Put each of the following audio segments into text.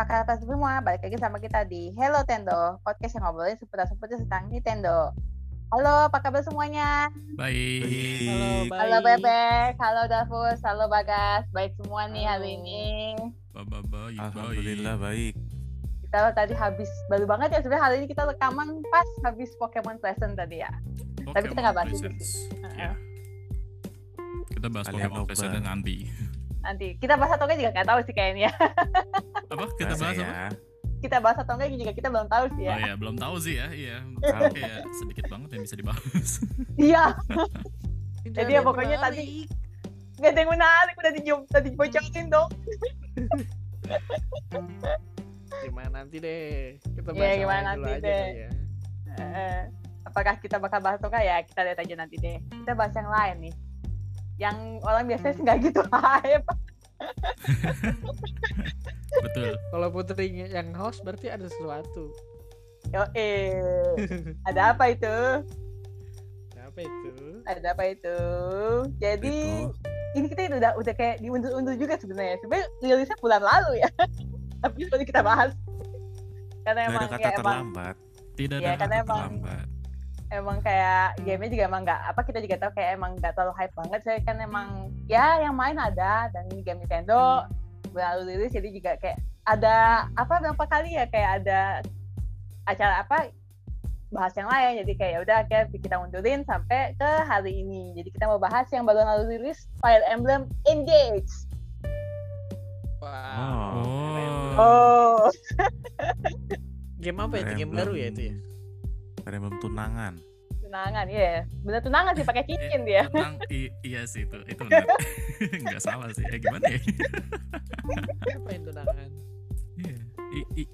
Halo apa kabar semua? Balik lagi sama kita di Hello Tendo, podcast yang ngobrolin seputar-seputar tentang Nintendo. Halo, apa kabar semuanya? Baik. Halo, Halo baik. Bebek, halo Davus, halo Bagas. Baik semua nih hari Halo. ini. Baba baik. Alhamdulillah baik. Kita tadi habis baru banget ya sebenarnya hari ini kita rekaman pas habis Pokemon Present tadi ya. baik. Tapi kita nggak bahas itu Presents. Heeh. Ya. Kita bahas Kalian Pokemon. Present nanti. Nanti kita bahas atau enggak juga nggak tahu sih kayaknya. Apa? Kita bahas apa? ya. kita bahas atau enggak juga kita belum tahu sih Oh ya. iya, belum tahu sih ya. Iya. Kayak sedikit banget yang bisa dibahas. Iya, Jadi ya pokoknya menarik. tadi nggak ada yang menarik udah di udah dibocorin dong. Gimana nanti deh. Kita Iya, bahas yang gimana dulu nanti aja deh. ya. Apakah kita bakal bahas atau enggak ya kita lihat aja nanti deh kita bahas yang lain nih yang orang biasanya sih nggak gitu hype Betul. Kalau Putri yang host berarti ada sesuatu. yo eh ada apa itu Apa itu? ada apa itu jadi Itu. ini kita udah udah kayak diundur-undur juga sebenarnya sebenarnya rilisnya bulan lalu ya tapi baru kita bahas karena emang ada kata ya emang terlambat. Tidak Iya, ada karena kata emang- terlambat. Emang kayak gamenya juga emang nggak apa kita juga tahu kayak emang nggak terlalu hype banget saya kan emang ya yang main ada dan ini game Nintendo baru rilis jadi juga kayak ada apa berapa kali ya kayak ada acara apa bahas yang lain jadi kayak ya udah akhirnya kita mundurin sampai ke hari ini jadi kita mau bahas yang baru lalu rilis Fire Emblem Engage Wow. Oh. oh Game apa itu? Game baru ya itu ya? Ada belum tunangan. tunangan ya bener tunangan sih pakai cincin dia Tenang, i- iya sih itu. Itu enggak, enggak salah sih. Eh gimana ya? Apa yang tunangan? Iya. I, i,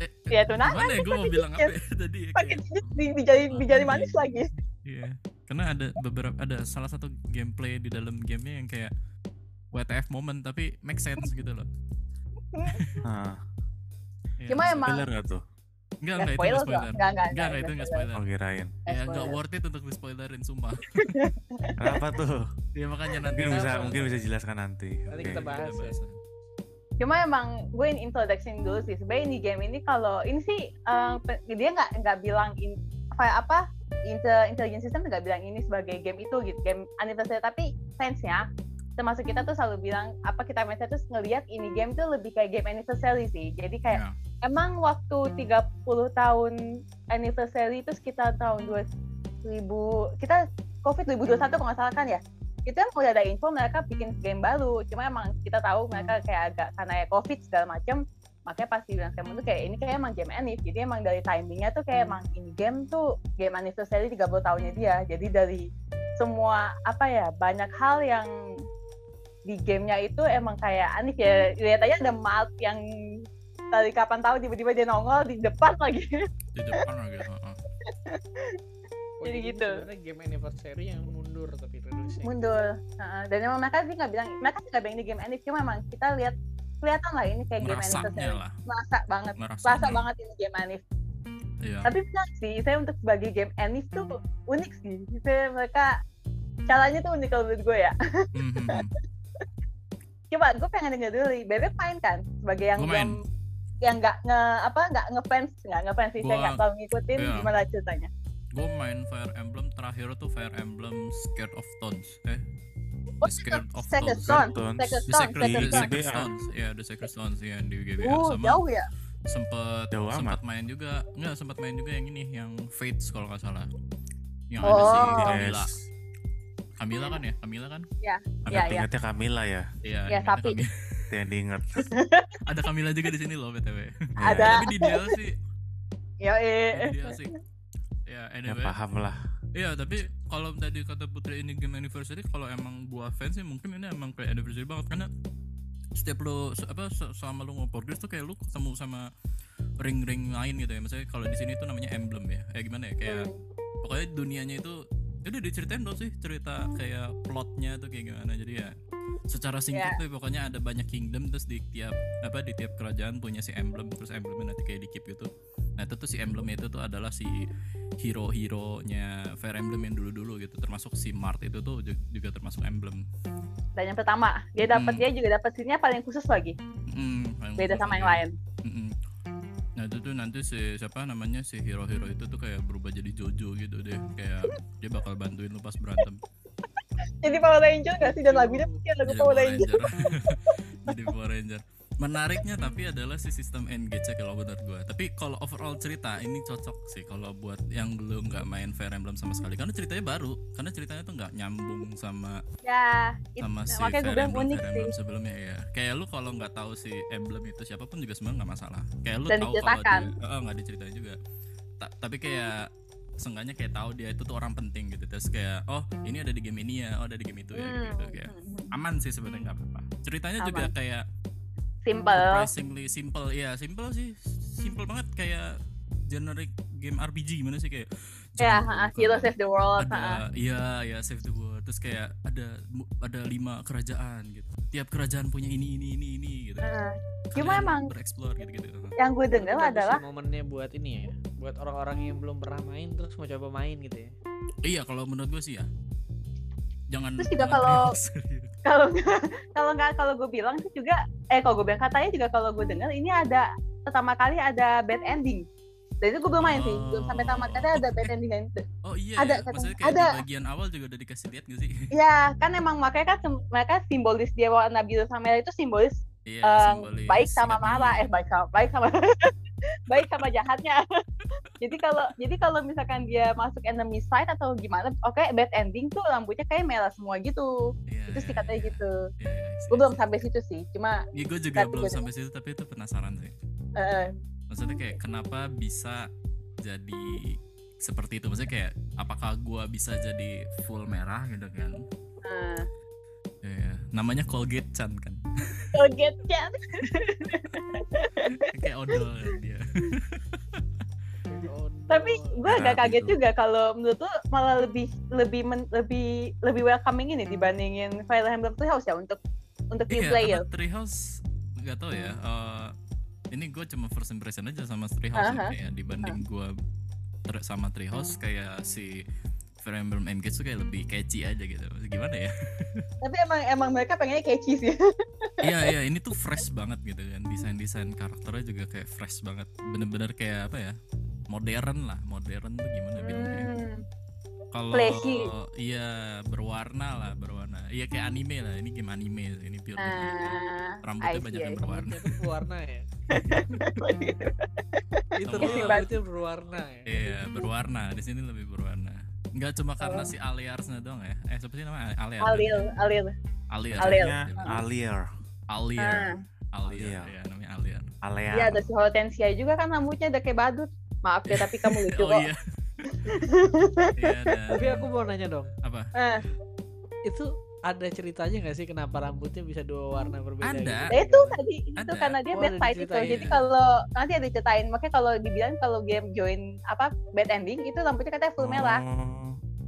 eh, ya tunangan gimana ya gue mau bilang apa ya tadi ya, pakai cincin di, di jari di jari manis iya. lagi Iya, karena ada beberapa ada salah satu gameplay di dalam gamenya yang kayak WTF moment tapi make sense gitu loh. Nah, Iya, Cuma emang- tuh? Enggak Nggak enggak itu spoiler enggak kok. spoiler. Nggak, nggak, Enggak, enggak, itu enggak spoiler. Oh kirain. Nggak Ya enggak worth it untuk di spoilerin sumpah. Kenapa tuh? ya makanya nanti Mungkin bisa mungkin bisa jelaskan nanti. Gitu. kita bahas. cuma emang gue in introduction dulu sih sebenarnya ini game ini kalau ini sih eh, pe- dia nggak nggak bilang in, apa apa inte- intelligence system nggak bilang ini sebagai game itu gitu game anniversary tapi fansnya termasuk kita tuh selalu bilang apa kita mindset terus ngelihat ini game tuh lebih kayak game anniversary sih jadi kayak Ya. Emang waktu 30 tahun anniversary itu sekitar tahun 2000 kita covid 2021 kalau nggak salah kan ya? Itu emang udah ada info mereka bikin game baru. Cuma emang kita tahu mereka kayak agak karena ya covid segala macem makanya pasti bilang saya tuh kayak ini kayak emang game anif jadi emang dari timingnya tuh kayak emang ini game tuh game anniversary 30 tahunnya dia. Jadi dari semua apa ya banyak hal yang di gamenya itu emang kayak aneh ya. Lihat aja ada map yang dari kapan tahu tiba-tiba dia nongol di depan lagi di depan lagi. heeh. Oh, Jadi ini gitu. Sebenarnya game anniversary yang mundur tapi rilisnya. mundur Heeh, dan emang mereka sih nggak bilang mereka sih nggak bilang ini game anif cuma emang kita lihat kelihatan lah ini kayak game anniversary lah. merasa banget merasa banget ini game anif Iya. tapi benar sih saya untuk sebagai game anif tuh unik sih saya mereka caranya tuh unik kalau menurut gue ya Hmm, hmm, hmm. coba gue pengen denger dulu nih bebek main kan sebagai yang Gua main. belum yang nggak nge apa nggak ngefans nggak ngefans sih saya nggak terlalu ngikutin iya. gimana ceritanya Gue main Fire Emblem terakhir tuh Fire Emblem Scared of Stones. Eh, oh The Scared of Stones. Stone Stones. Second The Sacred, Sacred. Stones, ya The Sacred Stones ya di GBA uh sama jauh ya sempet Jauh sempat main juga nggak sempat main juga yang ini yang Fates kalau nggak salah yang Oh. ada si Yes. Camila Camila kan ya Camila kan Iya, Agak iya. ingatnya Camila ya. iya Ya, sapi. Itu yang diingat. ada Camila juga di sini loh btw Ada. tapi di DLC yo eh di DLC ya Ya anyway. Paham lah. Iya tapi kalau tadi kata Putri ini game anniversary kalau emang gua fans sih mungkin ini emang kayak anniversary banget. Karena setiap lo apa se- selama lo mau progress tuh kayak lu ketemu sama ring-ring lain gitu ya. Misalnya kalau di sini tuh namanya emblem ya. Kayak gimana ya? Kayak pokoknya dunianya itu ya udah diceritain dong sih cerita kayak plotnya tuh kayak gimana. Jadi ya secara singkat tuh pokoknya ada banyak kingdom terus di tiap apa di tiap kerajaan punya si emblem. Terus emblemnya nanti kayak di keep gitu. Nah itu tuh si emblem itu tuh adalah si hero-hero-nya Fire Emblem yang dulu-dulu gitu. Termasuk si Mart itu tuh ju- juga termasuk emblem. Dan yang pertama, dia dapat Hmm. dia juga dapat scene-nya paling khusus lagi. Mm, paling Beda khusus sama yang lain. Nah itu tuh nanti si siapa namanya si hero-hero itu tuh kayak berubah jadi Jojo gitu deh. Kayak dia bakal bantuin lu pas berantem. Jadi Power Ranger gak sih? Dan lagunya pasti lagu Power. Ranger. Jadi Power Ranger menariknya tapi adalah si sistem engage kalau menurut gue tapi kalau overall cerita ini cocok sih kalau buat yang belum nggak main Fire Emblem sama sekali. Karena ceritanya baru karena ceritanya tuh nggak nyambung sama Ya, it- sama si Fire Emblem, unik Fire sih. Emblem sebelumnya ya kayak lu kalau nggak tahu si emblem itu siapa pun juga sebenarnya nggak masalah. Kayak lu Dan tahu kalau dia oh, nggak diceritain juga. Ta- tapi kayak seenggaknya kayak tahu dia itu tuh orang penting gitu. Terus kayak oh ini ada di game ini ya oh ada di game itu ya Hmm, gitu. Kayak aman sih sebenarnya nggak apa-apa. Ceritanya juga Aman. kayak Simple. surprisingly simple. Ya simple sih. Simple banget kayak generic game RPG gimana sih? Kayak Ya, jangan ha, lupa Hero Save the World. ada iya ya save the world. Terus kayak ada ada lima kerajaan gitu. Tiap kerajaan punya ini ini ini ini gitu. Ha. Cuma Kalian emang- bereksplor gitu gitu Yang gue dengar adalah momennya buat ini ya buat orang-orang yang belum pernah main terus mau coba main gitu ya. Iya kalau menurut gue sih ya jangan Terus juga kalau- kalau kalau nggak kalau gue bilang sih juga eh kalau gue bilang katanya juga kalau gue dengar ini ada pertama kali ada bad ending. Dan itu gue belum main sih belum sampai tamat. Katanya ada bad ending dan oh iya Ada, ya. maksudnya kayak Ada. di bagian awal juga udah dikasih lihat gak sih? Ya kan emang makanya kan mereka simbolis dia warna biru sama merah itu simbolis iya eh, simbolis baik sama marah eh baik sama baik sama baik sama jahatnya. Jadi kalau jadi kalau misalkan dia masuk enemy side atau gimana oke bad ending tuh rambutnya kayak merah semua gitu. Iya, itu sih iya, katanya iya. gitu. Iya, iya, I see, gue I belum sampai situ sih cuma Iya, gue juga belum gue- sampai situ tapi itu penasaran sih. Eh, maksudnya kayak kenapa bisa jadi seperti itu? Maksudnya kayak apakah gua bisa jadi full merah gitu kan? Eh, Iya, namanya Colgate Chan kan Kaget kan? kayak odol kan dia Oh, Tapi gue agak kaget gitu. juga kalau menurut lu malah lebih lebih men- lebih lebih welcoming ini dibandingin Fire Emblem Three House ya untuk untuk new iya player. karena Treehouse nggak tahu ya eh, ini gue cuma first impression aja sama Treehouse ya, Aha. kayak dibanding gua ter- sama Treehouse kayak si Fire Emblem Engage tuh kayak lebih catchy aja gitu. Gimana ya? Tapi emang emang mereka pengennya catchy sih. iya iya ini tuh fresh banget gitu kan. Desain desain karakternya juga kayak fresh banget. Bener-bener kayak apa ya? Modern lah modern tuh gimana bilangnya? Hmm. kalau iya berwarna lah berwarna. Iya kayak anime lah. Ini game anime ini pure. Ah, rambutnya banyak yang berwarna. Berwarna ya? Itu rambutnya berwarna ya? Iya berwarna. Di sini lebih berwarna nggak cuma karena Oh. si Aliarsnya doang ya eh siapa sih namanya Aliar Alil, Alil. Aliar Alil. ya? Namanya Aliar. Aliar Alia. ya namanya Aliar Alea Iya ada si Hortensia juga kan rambutnya udah kayak badut. Maaf ya tapi kamu lucu oh kok. iya iya ada tapi aku mau nanya dong apa Eh, itu ada ceritanya nggak sih kenapa rambutnya bisa dua warna berbeda Ada. gitu? nah itu tadi itu Ada. karena dia Oh, bad ada fight itu. Jadi kalau nanti ada diceritain, makanya kalau dibilang kalau game join apa bad ending itu rambutnya katanya full merah. oh,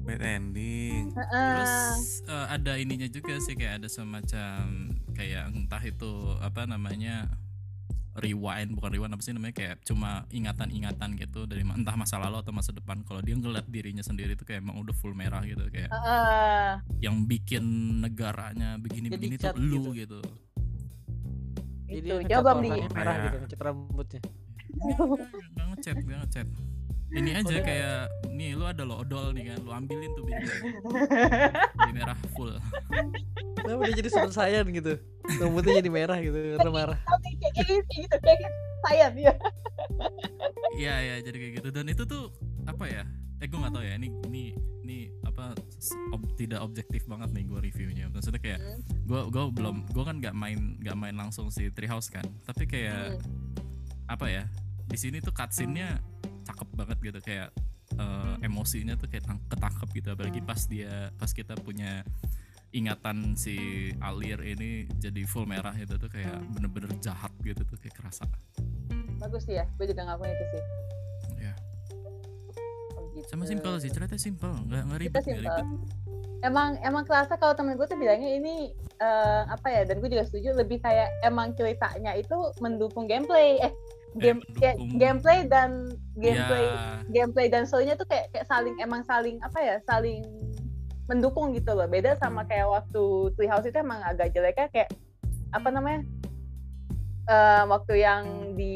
bad ending Heeh. Terus eh, ada ininya juga sih kayak ada semacam kayak entah itu apa namanya rewind bukan rewind apa sih namanya kayak cuma ingatan-ingatan gitu dari entah masa lalu atau masa depan kalau dia ngeliat dirinya sendiri tuh kayak emang udah full merah gitu kayak Heeh. yang bikin negaranya begini-begini tuh lu gitu. jadi itu ngecat di warnanya merah gitu ngecat rambutnya Nggak- ngechat, nggak ngechat. Ini aja dia- kayak nih lu ada lo odol nih kan, lu ambilin tuh biar jadi merah full. kenapa dia jadi super saiyan gitu rambutnya jadi merah gitu karena marah Tapi kayak gitu kayak gitu kayak gitu. Sayang ya. Iya ya jadi kayak gitu dan itu tuh apa ya? Eh gue nggak tahu ya ini ini ini apa ob- tidak objektif banget nih gue reviewnya. Maksudnya kayak Hmm. gue gue belum gue kan nggak main nggak main langsung si Treehouse kan. Tapi kayak Hmm. apa ya? Di sini tuh cutscene-nya cakep banget gitu kayak eh, emosinya tuh kayak tang- ketangkep gitu apalagi pas dia pas kita punya ingatan si Alir ini jadi full merah itu tuh kayak bener-bener jahat gitu tuh kayak kerasa Bagus sih ya. Gue juga ngakuin itu sih. ya Oh, gitu. sama simpel sih ceritanya simpel nggak nggak ribet nggak simpel. ribet Emang emang kerasa kalau temen gue tuh bilangnya ini eh, apa ya dan gue juga setuju lebih kayak emang ceritanya itu mendukung gameplay eh game kayak mendukung. gameplay dan gameplay Ya, gameplay dan story-nya tuh kayak kayak saling emang saling apa ya saling mendukung gitu loh beda sama Hmm. kayak waktu Treehouse itu emang agak jeleknya kayak apa namanya eh, waktu yang di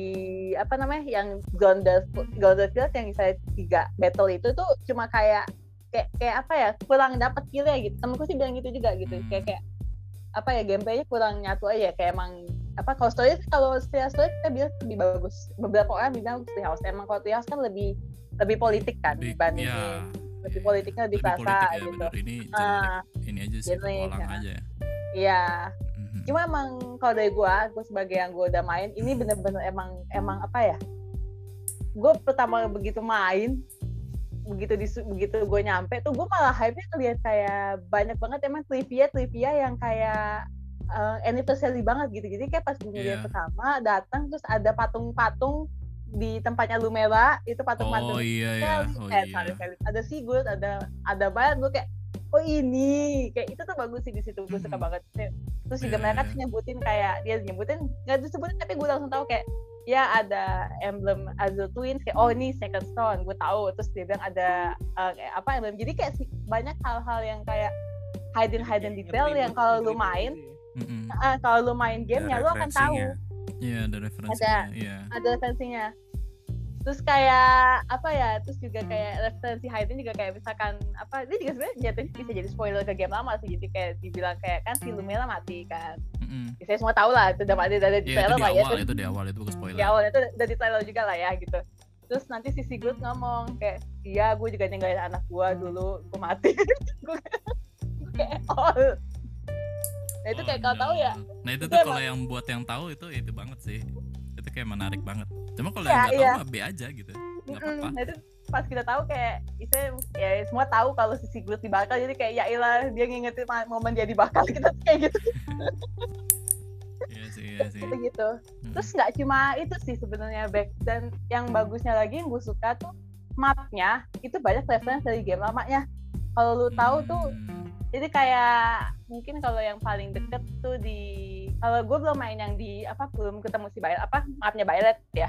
apa namanya yang Gondor Gondor Field yang misalnya tiga battle itu tuh cuma kayak kayak kayak apa ya kurang dapat killnya gitu temenku sih bilang gitu juga gitu Hmm. kayak kayak apa ya gameplaynya kurang nyatu aja kayak emang apa kalau story kalau setelah story kita bilang lebih bagus beberapa orang bilang Treehouse emang kalau Treehouse kan lebih lebih politik kan Big- dibanding ya, lebih ya. politiknya lebih Lebih kerasa politik ya, gitu bener. Ini generic, ini aja sih petualang ya. aja. iya Mhm. cuma emang kalau dari gua gua sebagai yang gua udah main ini bener-bener emang emang apa ya gue pertama begitu main begitu di begitu gue nyampe tuh gue malah hype-nya ngeliat kayak banyak banget emang trivia trivia yang kayak eh, anniversary banget gitu. Jadi kayak pas gue ngeliat Iya. pertama datang terus ada patung-patung di tempatnya Lumera itu patung-patung. Oh iya ya, Kelly, oh eh, iya. sorry, ada Sigurd ada ada banyak gue kayak oh ini. Kayak itu tuh bagus sih di situ gue suka Hmm. banget. Terus juga Iya, mereka iya. tuh nyebutin kayak dia nyebutin nggak disebutin tapi gue langsung tahu kayak ya ada emblem Azul Twins kayak oh ini Second Stone. Gue tahu terus dia bilang ada eh, kayak apa emblem. Jadi kayak banyak hal-hal yang kayak hidden hidden detail yang kalau lu main Mhm. ah, kalau lu main gamenya lu akan tahu. Iya ada referensinya. Iya. ada referensinya terus kayak apa ya terus juga kayak referensi hidden juga kayak misalkan apa ini juga sebenarnya jatuhnya bisa jadi spoiler ke game lama sih jadi kayak dibilang kayak kan si Lumela mati kan Mhm. Ya, saya semua tahu lah itu udah ada ada di Iya itu trailer di lah ya awal, itu di awal itu bukan di spoiler. awal itu udah di trailer juga lah ya gitu terus nanti si Sigurd ngomong kayak iya gue juga ninggalin anak gue dulu gue mati gue kayak oh nah itu kayak kalau tahu ya. Nah itu itu tuh kalau yang buat yang tahu itu itu banget sih. Itu kayak menarik banget. Cuma kalau Iya, yang nggak iya. tahu mah B aja gitu. Nggak apa-apa. Nah itu pas kita tahu kayak itu ya semua tahu kalau si Sigurd dibakar jadi kayak ya ilah dia ngingetin momen dia dibakar kita tuh kayak gitu Iya sih, iya sih. gitu gitu Mhm. terus nggak cuma itu sih sebenarnya back dan yang bagusnya lagi yang gue suka tuh mapnya itu banyak referensi dari game lamanya kalau lu tahu tuh Hmm. Jadi kayak mungkin kalau yang paling deket tuh di kalau gue belum main yang di apa belum ketemu si Violet apa mapnya Violet ya.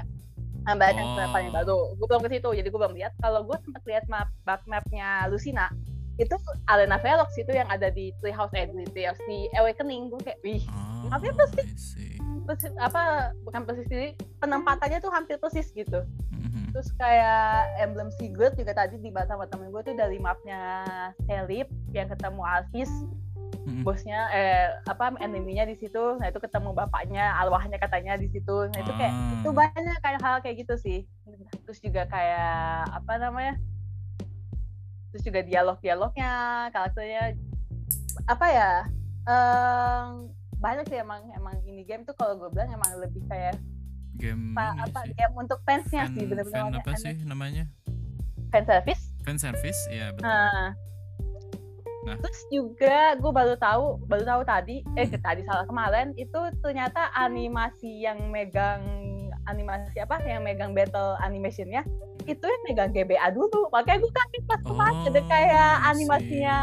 Nah, Violet yang Oh. paling baru. Gue belum ke situ jadi gue belum lihat. Kalau gue sempat lihat map map mapnya Lucina itu Arena Velox itu yang ada di Treehouse eh di Treehouse di Awakening gue kayak wih Oh, persis. Persis apa bukan persis jadi penempatannya tuh hampir persis gitu Mhm. terus kayak emblem Sigurd juga tadi dibahas sama temen gue tuh dari mapnya Selip yang ketemu Alphys Mhm. bosnya eh apa eneminya di situ nah itu ketemu bapaknya arwahnya katanya di situ nah itu kayak Ah. itu banyak kayak hal kayak gitu sih terus juga kayak apa namanya terus juga dialog dialognya karakternya apa ya em, banyak sih emang emang ini game tuh kalau gue bilang emang lebih kayak game apa, ini apa sih. game untuk fansnya Fan, sih bener-bener fan apa sih namanya? fan service Fan service, ya betul. Nah, Nah. terus juga gue baru tahu, baru tahu tadi, eh ke- tadi salah kemarin itu ternyata animasi yang megang animasi apa, yang megang battle animationnya itu yang megang GBA dulu. Makanya gue kaget pas kemarin ada Oh, kayak I see. animasinya.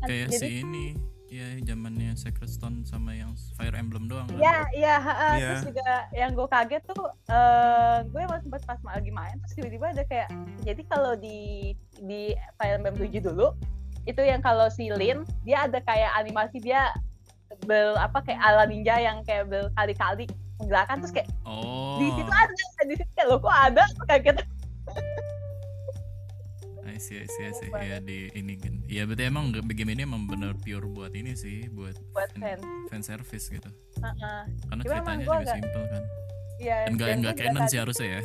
Kayak jadi, si ini, ya zamannya Sacred Stone sama yang Fire Emblem doang. kan? Iya, iya, ha-ha. Iya. terus juga yang gue kaget tuh, eh gue emang sempet pas lagi main, terus tiba-tiba ada kayak, jadi kalau di di Fire Emblem 7 dulu, itu yang kalau si Lin, dia ada kayak animasi dia bel apa kayak ala ninja yang kayak berkali-kali menggerakkan terus kayak Oh. di situ ada di situ kayak lo kok ada kayak gitu I see, I see, I see. Ya di ini kan. Iya berarti emang game ini emang bener pure buat ini sih, buat buat fan, fan service gitu. Karena Cuma ceritanya juga agak- simple kan. Iya, nggak nggak gua juga canon sih harusnya ya.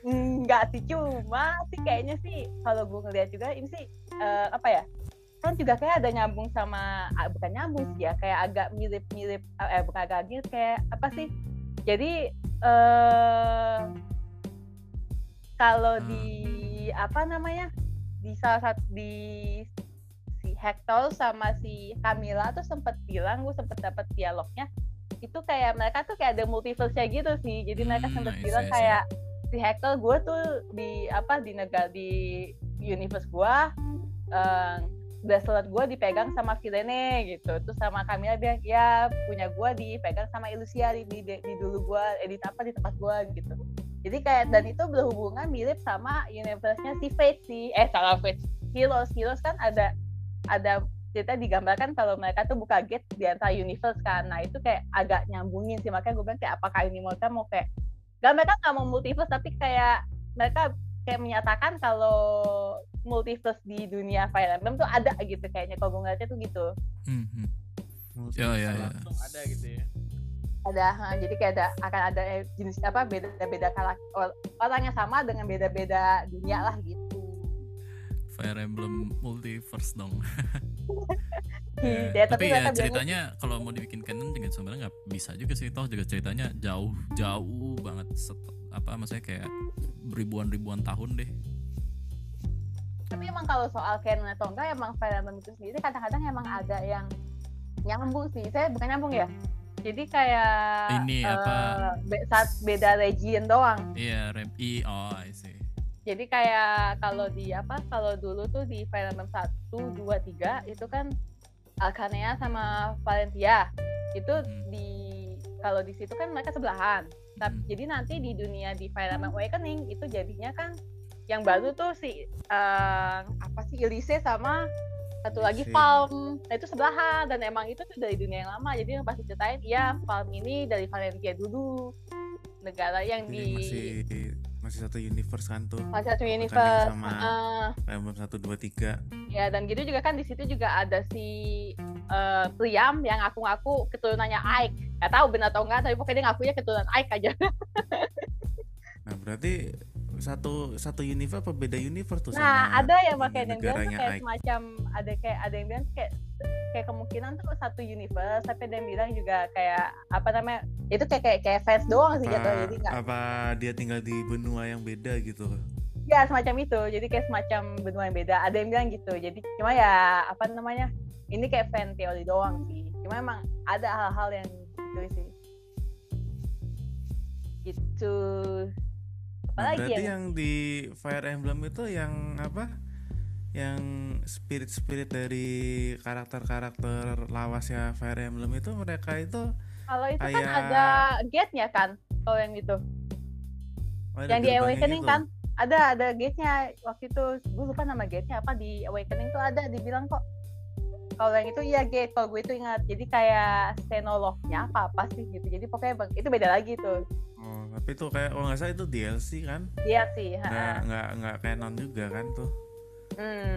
Enggak sih, cuma sih kayaknya sih kalau gue ngeliat juga ini sih eh, apa ya? Kan juga kayak ada nyambung sama ah, bukan nyambung sih ya, kayak agak mirip-mirip eh bukan agak mirip kayak apa sih? Jadi eh kalau Hmm. Di apa namanya? Di salah satu di si Hector sama si Camila tuh sempet bilang gue sempet dapat dialognya itu kayak mereka tuh kayak ada multiverse-nya gitu sih jadi mereka Hmm, sempet see, bilang see. kayak si Hector gue tuh di apa di negara di universe gue eh, bracelet gue dipegang sama Vilene gitu terus sama Camilla bilang ya punya gue dipegang sama Ilusia di, di, di dulu gue edit apa di tempat gue gitu jadi kayak dan itu berhubungan mirip sama universe-nya si Fate sih. Eh salah Fate. Heroes. Heroes kan ada ada cerita digambarkan kalau mereka tuh buka gate di antara universe kan. Nah itu kayak agak nyambungin sih. Makanya gue bilang kayak apakah ini mereka mau kayak gak mereka nggak mau multiverse tapi kayak mereka kayak menyatakan kalau multiverse di dunia Fire Emblem tuh ada gitu kayaknya. Kalau gue ngeliatnya tuh gitu. Hmm, hmm. Multi Ya, ya, ya. langsung ada gitu ya ada jadi kayak ada akan ada eh, jenis apa beda-beda orang yang sama dengan beda-beda dunia lah gitu Fire Emblem multiverse dong. Hmm, Ya, ya, tapi tapi ya ceritanya kalau mau dibikin canon dengan sebenarnya nggak bisa juga sih toh juga ceritanya jauh jauh banget set- apa maksudnya kayak ribuan-ribuan tahun deh. tapi emang kalau soal canon atau enggak emang Fire Emblem itu sendiri kadang-kadang emang ada yang nyambung sih saya bukan nyambung ya jadi kayak Ini eh, apa? be- saat beda region doang Iya, rem I oh I see. jadi kayak kalau di apa kalau dulu tuh di Emblem 1, 2, 3 itu kan Alkanea sama Valentia itu Hmm. di kalau di situ kan mereka sebelahan tapi Hmm. jadi nanti di dunia di Emblem Awakening itu jadinya kan yang baru tuh si eh, apa sih Elise sama satu lagi Elise. Palm. Nah itu sebelahan. Dan emang itu tuh dari dunia yang lama. Jadi yang pasti ceritain iya Palm ini dari Valentia dulu. Negara yang Jadi di masih masih satu universe kan tuh. Masih satu universe sama Emblem satu dua tiga. Ya dan gitu juga kan di situ juga ada si eh, Priam yang ngaku-ngaku keturunannya Ike. Nggak tahu benar atau enggak tapi pokoknya dia ngakunya keturunan Ike aja. Nah berarti satu satu universe apa beda universe tuh nah sama ada yang pakai yang bilang kayak Ike? semacam ada kayak ada yang bilang kayak kayak kemungkinan tuh satu universe tapi ada yang bilang juga kayak apa namanya itu kayak kayak, kayak fans doang sih jatuh jadi nggak apa dia tinggal di benua yang beda gitu? Ya semacam itu. Jadi kayak semacam benua yang beda. Ada yang bilang gitu. Jadi cuma ya apa namanya ini kayak fan teori doang sih. Cuma emang ada hal-hal yang gitu sih. Gitu apalagi berarti ya yang di Fire Emblem itu yang apa? Yang spirit-spirit dari karakter-karakter lawasnya Fire Emblem itu mereka itu kalau itu kan kayak- ada gate-nya kan kalau yang itu. Oh, yang di Awakening gitu. kan? Ada ada gate-nya. Waktu itu gue lupa nama gate-nya apa di Awakening tuh ada dibilang kok. Kalau yang itu iya gate. Kalau gue itu ingat. Jadi kayak stenolognya apa apa sih gitu. Jadi pokoknya bang itu beda lagi tuh tapi itu kayak kalau nggak salah itu DLC kan? iya sih ha. Nggak nggak nggak canon juga kan tuh. Hmm.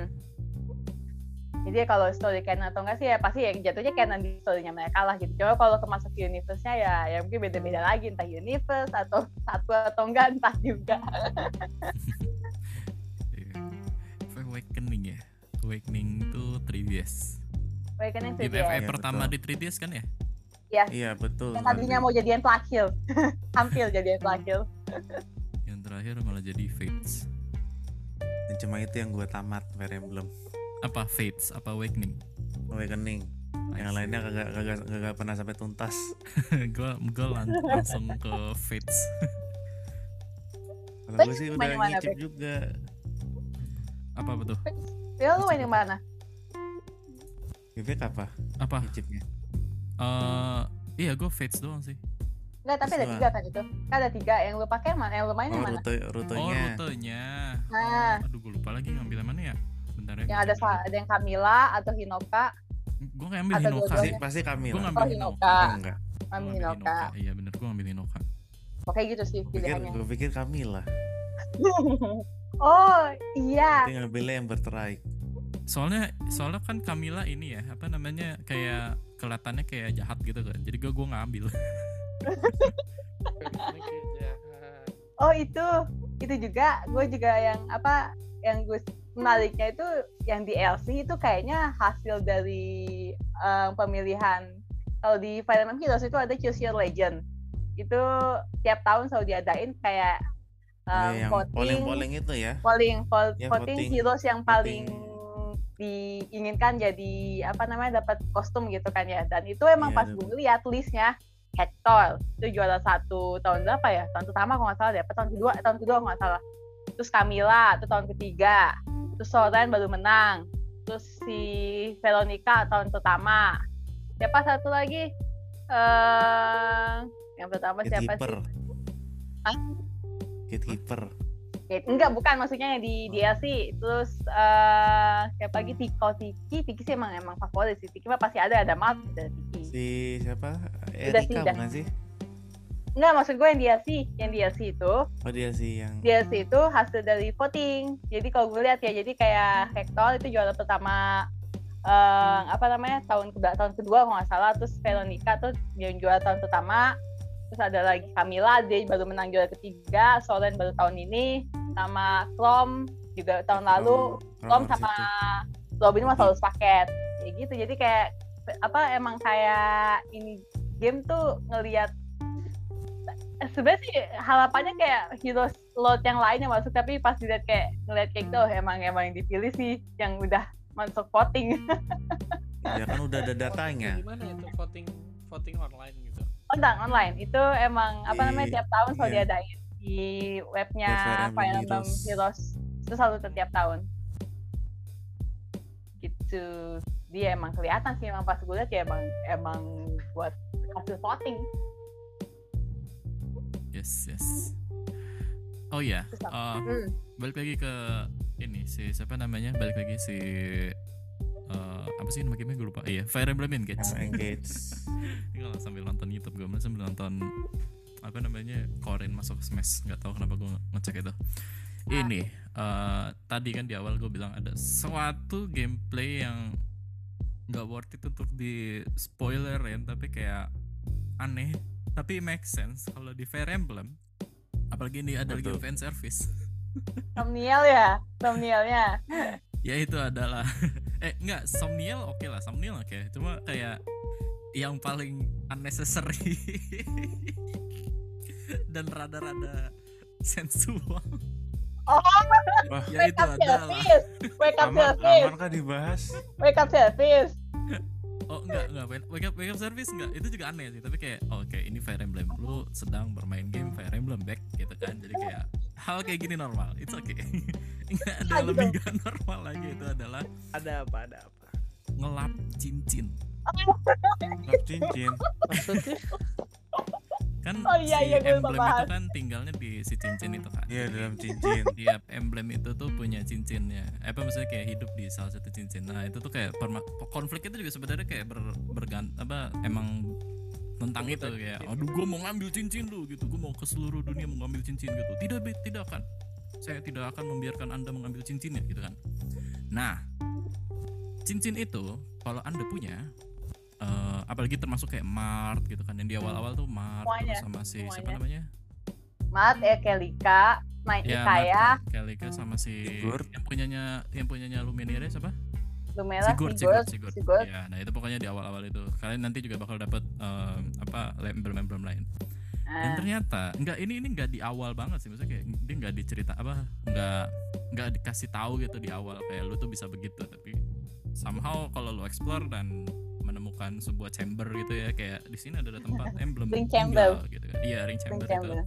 Jadi kalau story canon atau enggak sih ya pasti ya jatuhnya canon di story-nya mereka lah gitu. Coba kalau termasuk universe-nya ya ya mungkin beda-beda lagi entah universe atau satu atau enggak entah juga. Iya. Awakening ya. Awakening tuh 3DS. Awakening tuh Game dia. FF Iya, pertama betul. di 3DS kan ya? Iya betul. Yang tadinya mau jadian plakil. Hampir jadian plakil. Yang terakhir malah jadi Fates. Dan cuma itu yang gue tamat Fire Emblem Apa Fates? Apa Awakening? Awakening. Yang lainnya kagak kagak kagak pernah sampai tuntas. gua gua lan- langsung ke Fates. Kalau gue sih main udah yang mana, ngicip Bek? juga. Apa betul? Ya lu main yang mana? Bebek apa? Apa? Ngicipnya. Eh iya gua Fates doang sih. Enggak, tapi ada tiga kan itu. Kan ada tiga yang lu pakai mana? Yang lu main Oh yang mana? rute Oh rutenya. rutenya. Nah. Oh, aduh gua lupa lagi ngambil yang mana ya. Bentar ya. Yang ada ada yang Camilla atau Hinoka. Gua ngambil atau Hinoka Pasti pasti kami Gua lah. ngambil Oh, Hinoka. Hinoka. Oh, enggak. Ngambil Hinoka. Iya bener gua ngambil Hinoka. Oke gitu sih Gue pilihannya. gue pikir kami lah. oh iya. Tapi ngambilnya yang berterai. Soalnya soalnya kan Camilla ini ya, apa namanya kayak kelihatannya kayak jahat gitu kan. Jadi gua gua ngambil. Oh itu itu juga gue juga yang apa yang gue menariknya itu yang di LC itu kayaknya hasil dari eh, pemilihan kalau di Fire Emblem Heroes itu ada Choose Your Legend itu tiap tahun selalu diadain kayak um, yang voting polling-polling itu ya. polling vol- Ya, voting voting. heroes yang paling Voting. Diinginkan jadi apa namanya dapat kostum gitu kan ya. Dan itu emang Iya, pas ada. gue lihat listnya Hector itu juara satu tahun berapa ya? Tahun pertama kalau nggak salah deh apa tahun kedua? Tahun kedua kalau nggak salah. Terus Camilla itu tahun ketiga. Terus Soren baru menang. Terus si Veronica tahun pertama. Siapa satu lagi? Eh yang pertama siapa Gatekeeper. sih? Hah? Gatekeeper. Kate- enggak bukan maksudnya yang di DLC terus eh siapa lagi Tiko Tiki Tiki sih emang emang favorit sih Tiki mah pasti ada ada Mark ada Tiki Si siapa? Sih, Erika udah. bukan sih? enggak maksud gue yang DLC yang DLC itu Oh dia sih yang DLC itu hasil dari voting. Jadi kalau gue lihat ya, jadi kayak Hector itu juara pertama eh, apa namanya tahun kedua tahun kedua kalau nggak salah. Terus Veronica tuh yang juara tahun pertama. Terus ada lagi Camila, dia baru menang juara ketiga. Solen baru tahun ini. Sama Chrome juga tahun lalu. Chrome sama Robin mah selalu paket. Kayak gitu. Jadi kayak apa emang kayak ini game tuh ngelihat sebenarnya sih harapannya kayak hero slot yang lain yang masuk tapi pas dilihat kayak ngeliat kayak gitu oh, emang emang yang dipilih sih yang udah masuk voting Ya kan udah ada datanya. Gimana itu voting voting online gitu? online itu emang apa namanya Di- tiap tahun selalu iya. diadain di webnya Web Fire Emblem Heroes. Itu selalu setiap tahun gitu dia emang kelihatan sih emang pas gue lihat ya emang emang buat hasil voting yes yes oh iya apa? eh, Hmm. balik lagi ke ini si siapa namanya balik lagi si eh, apa sih nama gamenya? Gue lupa. Iya Fire Emblem Engage. Yang engage. Ini kalau sambil nonton YouTube gue malah sambil nonton apa namanya Korean masuk Smash. Nggak tahu kenapa gue ngecek itu. Ini eh, tadi kan di awal gue bilang ada suatu gameplay yang nggak worth it untuk di spoilerin tapi kayak aneh. Tapi make sense kalau di Fire Emblem apalagi ini ada lagi fan service. Thumbnail ya? Thumbnailnya ya itu adalah eh enggak Somniel oke lah Somniel oke. Cuma kayak yang paling unnecessary dan rada-rada sensual. Oh Wah, ya wake itu up adalah. service wake up aman, service aman kah dibahas? wake up service oh enggak enggak. Wake- wake up wake up service enggak. Itu juga aneh sih tapi kayak oh, oke ini Fire Emblem lu sedang bermain game Fire Emblem back gitu kan. Jadi kayak hal kayak gini normal it's okay enggak ada Ah, yang gitu. lebih gak normal lagi itu adalah Ada apa? Ada apa? ngelap cincin Lap cincin. Maksudnya? kan Oh, iya, si iya, emblem itu bahas. kan tinggalnya di si cincin itu kan Iya dalam cincin. tiap emblem itu tuh punya cincinnya Eh, apa maksudnya kayak hidup di salah satu cincin nah itu tuh kayak konflik itu juga sebenarnya kayak ber, bergan apa emang tentang itu kayak aduh gue mau ngambil cincin lu gitu. Gue mau ke seluruh dunia mau ngambil cincin gitu. Tidak tidak akan. Saya tidak akan membiarkan anda mengambil cincinnya gitu kan. Nah cincin itu kalau anda punya eh, apalagi termasuk kayak Mart gitu kan yang di awal-awal tuh Mart Semuanya, sama si siapa semuanya. namanya? Mat ya Kelika main ya saya Mart, Kelika sama si Sigurd. yang punyanya yang punyanya Lumiere siapa Lumela Sigurd, Sigurd Sigurd, Sigurd. Sigurd Ya, nah itu pokoknya di awal-awal itu. Kalian nanti juga bakal dapat em, apa emblem-emblem lain. Dan Ah, ternyata enggak ini ini enggak di awal banget sih. Maksudnya kayak dia enggak dicerita apa enggak enggak dikasih tahu gitu di awal kayak lu tuh bisa begitu tapi somehow kalau lu explore dan menemukan sebuah chamber gitu ya kayak di sini ada tempat emblem Ring tinggal chamber. gitu kan. Iya, ring chamber, Ring itu. chamber.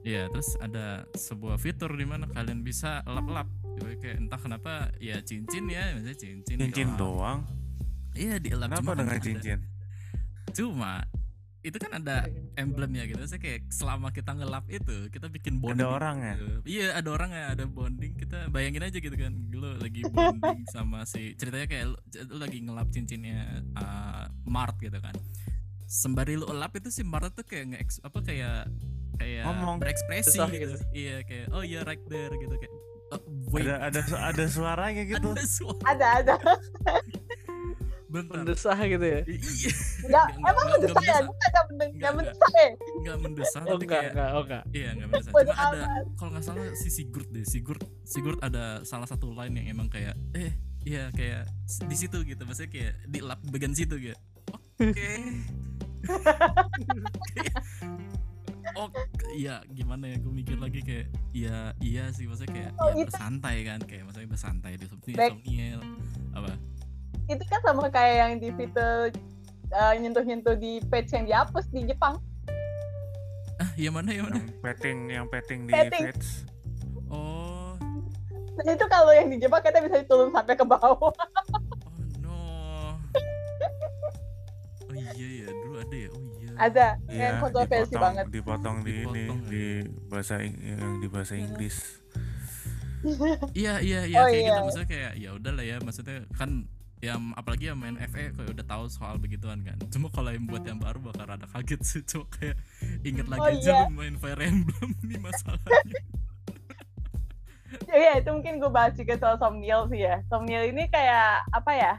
Iya, terus ada sebuah fitur di mana kalian bisa lap-lap kayak entah kenapa ya cincin ya, misalnya cincin. Cincin doang. Iya, dielap Kenapa cuma kan dengan ada- cincin? Cuma itu kan ada emblemnya gitu. Saya kayak selama kita ngelap itu, kita bikin bonding. Ada orang ya? gitu. Iya, ada orang ya, ada bonding. Kita bayangin aja gitu kan. Lu lagi bonding sama si ceritanya kayak lu, lu lagi ngelap cincinnya uh, Mart gitu kan. Sembari lu elap itu si Mart tuh kayak nge apa kayak kayak Ngomong. berekspresi gitu. gitu. Iya, kayak oh iya right there gitu kayak "Oh, wait, Ada ada ada suaranya gitu. ada suara ada ada bentar. Mendesah gitu ya? Iya, Enggak, Enggak, emang enggak, mendesak ya? enggak Gue enggak mendeng, Enggak, enggak enggak. mendesak ya? enggak mendesah Oh tapi enggak, kayak enggak, oh enggak. Iya nggak bisa. Bodo Cuma ada kalau nggak salah si Sigurd deh. Sigurd Sigurd ada salah satu line yang emang kayak eh iya kayak di situ gitu. Maksudnya kayak di lap bagian situ gitu. Oke. oh iya gimana ya gue mikir lagi kayak iya iya sih maksudnya kayak Oh, ya, itu- bersantai kan kayak maksudnya bersantai di seperti Somniel apa Itu kan sama kayak yang di fitur eh, nyentuh-nyentuh di page yang dihapus di Jepang. ah iya mana iya mana Yang petting yang petting di Petting. Fates. oh Dan itu kalau yang dijebak kita bisa turun sampai ke bawah. Oh no. Oh iya ya, dulu ada ya. Oh iya. Ada Iya, yang kontroversi dipotong, banget. Dipotong di ini di bahasa Ing- yang di bahasa Inggris. Iya iya iya Oh, kayak gitu iya. maksudnya kayak ya udahlah ya maksudnya kan ya apalagi yang main FE kayak udah tahu soal begituan kan cuma kalau yang buat yang baru bakal rada kaget sih cuma kayak inget lagi Oh, aja iya. lu main Fire Emblem nih masalahnya Iya itu mungkin gue bahas juga soal Somniel sih ya. Somniel ini kayak apa ya?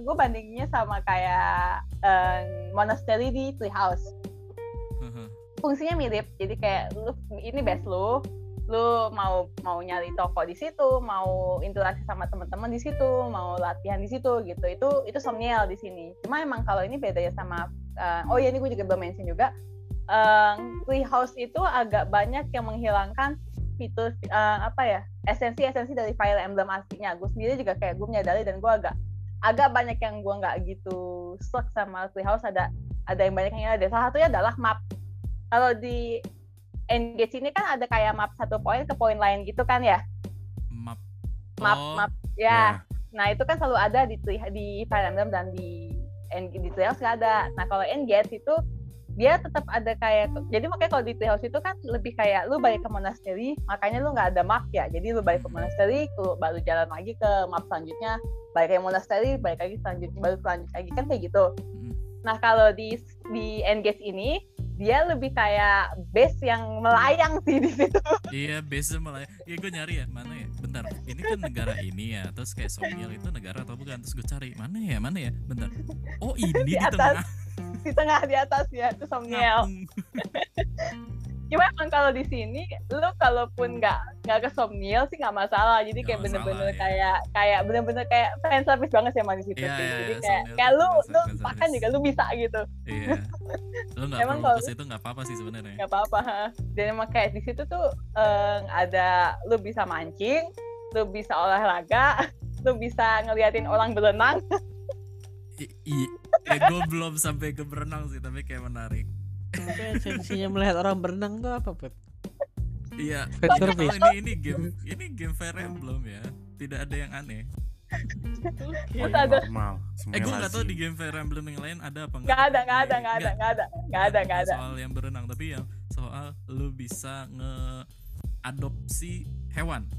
Gue bandinginnya sama kayak eh, monastery di Treehouse. Fungsinya mirip. Jadi kayak lu ini best lu, lu mau mau nyari toko di situ, mau interaksi sama teman-teman di situ, mau latihan di situ gitu. Itu itu Somniel di sini. Cuma emang kalau ini bedanya sama eh, oh ya ini gue juga belum mention juga. eh, Treehouse itu agak banyak yang menghilangkan fitur eh, apa ya esensi-esensi dari Fire Emblem aslinya. Gue sendiri juga kayak gue menyadari dan gue agak agak banyak yang gue nggak gitu suck sama Treehouse ada ada yang banyak yang ada. Salah satunya adalah map. Kalau di Engage ini kan ada kayak map satu poin ke poin lain gitu kan ya. map Map Oh, map ya. Nah itu kan selalu ada di di Fire Emblem dan di di Treehouse nggak ada. Nah kalau Engage itu dia tetap ada kayak jadi makanya kalau di Treehouse itu kan lebih kayak lu balik ke monastery makanya lu nggak ada map ya. Jadi lu balik ke monastery lu baru jalan lagi ke map selanjutnya balik ke monastery balik lagi selanjutnya baru selanjutnya lagi. Kan kayak gitu. Mm, nah kalau di di Engage ini dia lebih kayak base yang melayang sih di situ. Iya biasa malah iya gue nyari ya mana ya? Bentar ini kan negara ini ya terus kayak Somniel itu negara atau bukan? Terus gue cari mana ya mana ya? Bentar. Oh ini Di di, atas. tengah di tengah di atas ya itu ngapung. cuma emang kalau di sini lu kalaupun nggak nggak ke Somniel sih nggak masalah. Jadi kayak bener-bener ya. kayak kayak bener-bener kayak fan service banget sih emang di situ sih. iya, jadi iya, kayak kayak lu lu makan juga lu bisa gitu. Iya. Lu nggak Emang kalau- ke situ nggak apa-apa sih sebenarnya. Nggak apa-apa dan emang kayak di situ tuh eh, ada lu bisa mancing lu bisa olahraga lu bisa ngeliatin orang berenang. I- i- eh, gue belum sampai ke berenang sih tapi kayak menarik Tapi esensinya melihat orang berenang tuh apa, Pep? iya. Kalau ini ini game ini game Fire Emblem ya. Tidak ada yang aneh. Terus Paling ada. normal. eh semuanya gue nggak tahu di game Fire Emblem yang lain ada apa nggak ada nggak ada nggak ada nggak ada nggak ada nggak ada. Soal yang berenang tapi yang soal lu bisa nge adopsi hewan.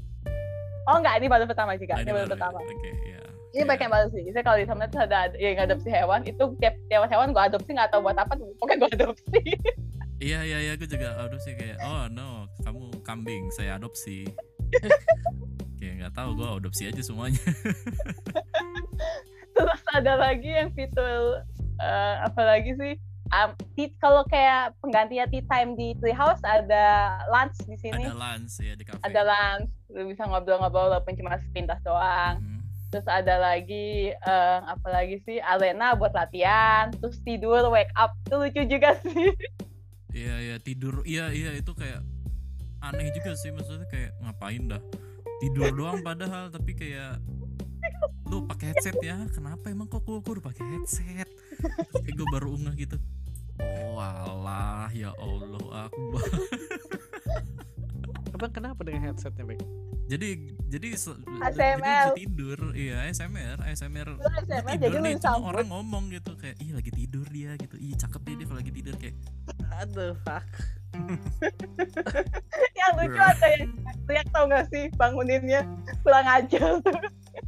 Oh nggak ini baru pertama juga Nah, ini baru pertama. Oke ya ini banyak yang baru sih saya kalau di sana tuh ada yang adopsi hewan itu tiap tiap hewan gue adopsi nggak tahu buat apa pokoknya gue adopsi Iya iya iya gue juga adopsi kayak oh no kamu kambing saya adopsi. kayak nggak tahu gue adopsi aja semuanya. terus ada lagi yang fitur eh, apa lagi sih Um, kalau kayak penggantinya tea time di Treehouse ada lunch di sini Ada lunch ya di cafe. ada lunch lu bisa ngobrol-ngobrol walaupun cuma sepintas doang Hmm. Terus ada lagi eh, apa lagi sih? Arena buat latihan terus tidur wake up. Itu lucu juga sih. Iya iya tidur. Iya iya itu kayak aneh juga sih maksudnya kayak ngapain dah? Tidur doang padahal tapi kayak lu pakai headset ya? Kenapa emang kok gue udah pakai headset? Kayak gue baru unggah gitu. Oh alah ya allah aku ba- Abang kenapa dengan headsetnya, Bang? Jadi jadi ASMR. jadi bisa tidur iya ASMR ASMR Lu ASMR, tidur jadi nih cuma orang ngomong gitu kayak ih lagi tidur dia gitu ih cakep dia dia kalau lagi tidur kayak Aduh, fuck. yang lucu ada yang teriak tau gak sih banguninnya kurang ajar tuh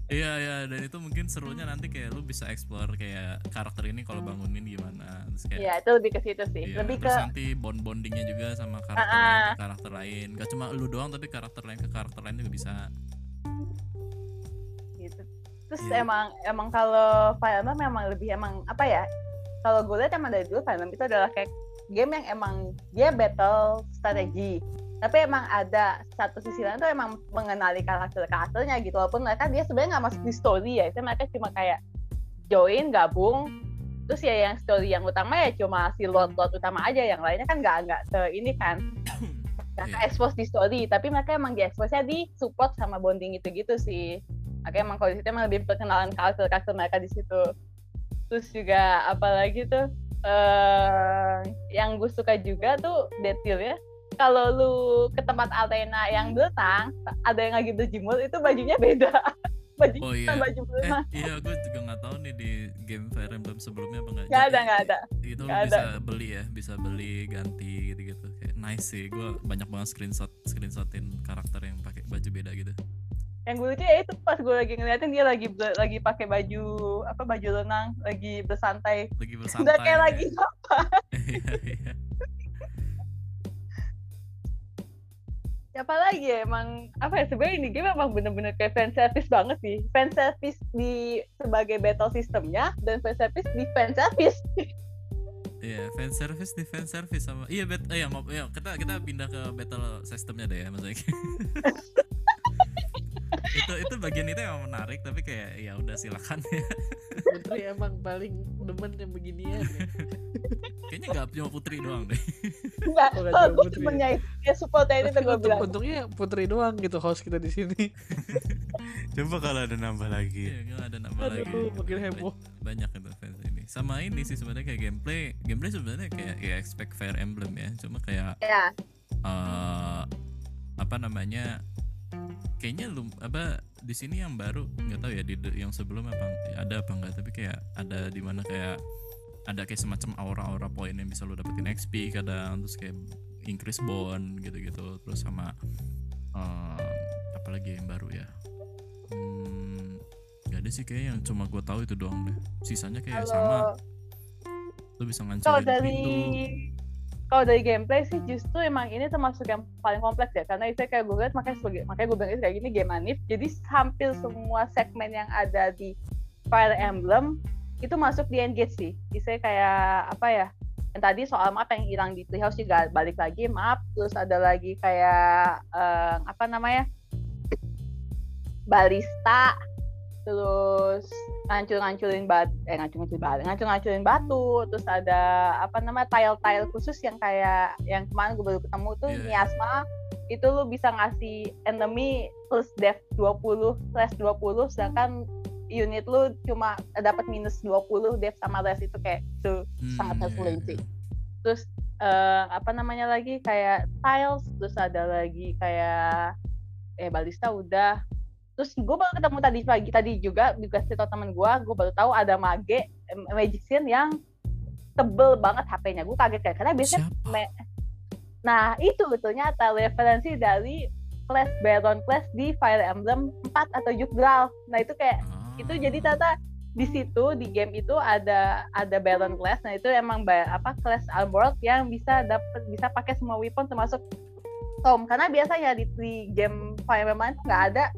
iya iya dan itu mungkin serunya nanti kayak lu bisa explore kayak karakter ini kalau bangunin gimana. Terus kayak ya itu lebih ke situ sih. Iya, lebih ke terus nanti bond bondingnya juga sama karakter Ah, lain ah. ke karakter lain. Gak cuma lu doang tapi karakter lain ke karakter lain juga bisa. Gitu. Terus Iya. emang emang kalau Emblem memang lebih emang apa ya kalau gue lihat emang dari dulu Emblem itu adalah kayak game yang emang dia battle strategi. Tapi emang ada satu sisi lain tuh emang mengenali karakter-karakternya gitu. Walaupun mereka dia sebenarnya nggak masuk di story ya. Itu mereka cuma kayak join gabung. Terus ya yang story yang utama ya cuma si lord-lord utama aja. Yang lainnya kan nggak nggak se ini kan. Nggak Iya. ke expose di story. Tapi mereka emang di expose nya di support sama bonding gitu gitu sih. Makanya emang kalau di situ emang lebih perkenalan karakter karakter mereka di situ. Terus juga apalagi tuh eh yang gue suka juga tuh detailnya kalau lu ke tempat arena yang berenang ada yang lagi berjemur itu bajunya beda baju Oh, iya. baju Eh, iya, gue juga nggak tahu nih di game Fire Emblem sebelumnya apa nggak. nggak ada nggak ada Itu Nggak bisa ada. beli ya, bisa beli ganti gitu-gitu. Kayak nice sih. Gue banyak banget screenshot screenshotin karakter yang pakai baju beda gitu. Yang gue lucu ya itu pas gue lagi ngeliatin dia lagi lagi pakai baju apa baju renang lagi bersantai Lagi bersantai. udah kayak ya. lagi iya. siapa lagi ya emang apa ya sebenarnya ini game emang bener-bener kayak fan service banget sih fan service di sebagai battle sistemnya dan fan service di fan service Iya, fan service di fan service sama iya bet eh, ya, ngop- ya, kita kita pindah ke battle sistemnya deh ya maksudnya. itu itu bagian itu yang menarik tapi kayak ya udah silakan ya. Putri emang paling demen yang beginian ya. Kayaknya nggak cuma Putri doang deh. enggak Oh, nggak kalau cuma gue Putri. temennya ya supportnya itu Tapi gue untuk, bilang untungnya Putri doang gitu host kita di sini. Coba kalau ada nambah lagi. Iya, nggak ada nama lagi. Aduh, makin heboh. Banyak itu fans ini. Sama ini sih sebenarnya kayak gameplay, gameplay sebenarnya kayak ya expect Fire Emblem ya. Cuma kayak ya eh apa namanya? Kayaknya lu apa di sini yang baru nggak tahu ya di yang sebelum apa ada apa enggak tapi kayak ada di mana kayak ada kayak semacam aura-aura poin yang bisa lu dapetin XP kadang terus kayak increase bond gitu-gitu terus sama eh apa lagi yang baru ya? Hmm, nggak ada sih kayak yang cuma gue tahu itu doang deh. Sisanya kayak sama. Kalau lu bisa ngancurin dari pintu kalau dari gameplay sih justru emang ini termasuk yang paling kompleks ya. Karena itu kayak gue lihat makanya sebagai makanya gue bilang itu kayak gini game anif jadi hampir semua segmen yang ada di Fire Emblem itu masuk di engage sih. Istilahnya kayak apa ya yang tadi soal map yang hilang di Treehouse juga balik lagi map. Terus ada lagi kayak eh, apa namanya balista terus ngancur-ngancurin batu eh ngancur-ngancurin batu ngancur-ngancurin batu terus ada apa namanya tile-tile khusus yang kayak yang kemarin gue baru ketemu tuh Iya, iya. miasma itu lu bisa ngasih enemy plus def 20 slash 20 sedangkan unit lu cuma dapat minus 20 def sama res itu kayak tuh Hmm, sangat iya, ngeselin iya. sih terus eh, apa namanya lagi kayak tiles terus ada lagi kayak eh balista udah terus gue baru ketemu tadi pagi tadi juga juga cerita temen gue gue baru tahu ada mage magician yang tebel banget HP-nya gue kaget kan karena biasanya me- nah itu ternyata referensi dari class Baron class di Fire Emblem 4 atau Yggdrasil. Nah itu kayak itu jadi Ah. ternyata di situ di game itu ada ada Baron class nah itu emang apa class Armored yang bisa dapat bisa pakai semua weapon termasuk Tom. Karena biasanya di, di game Fire Emblem nggak ada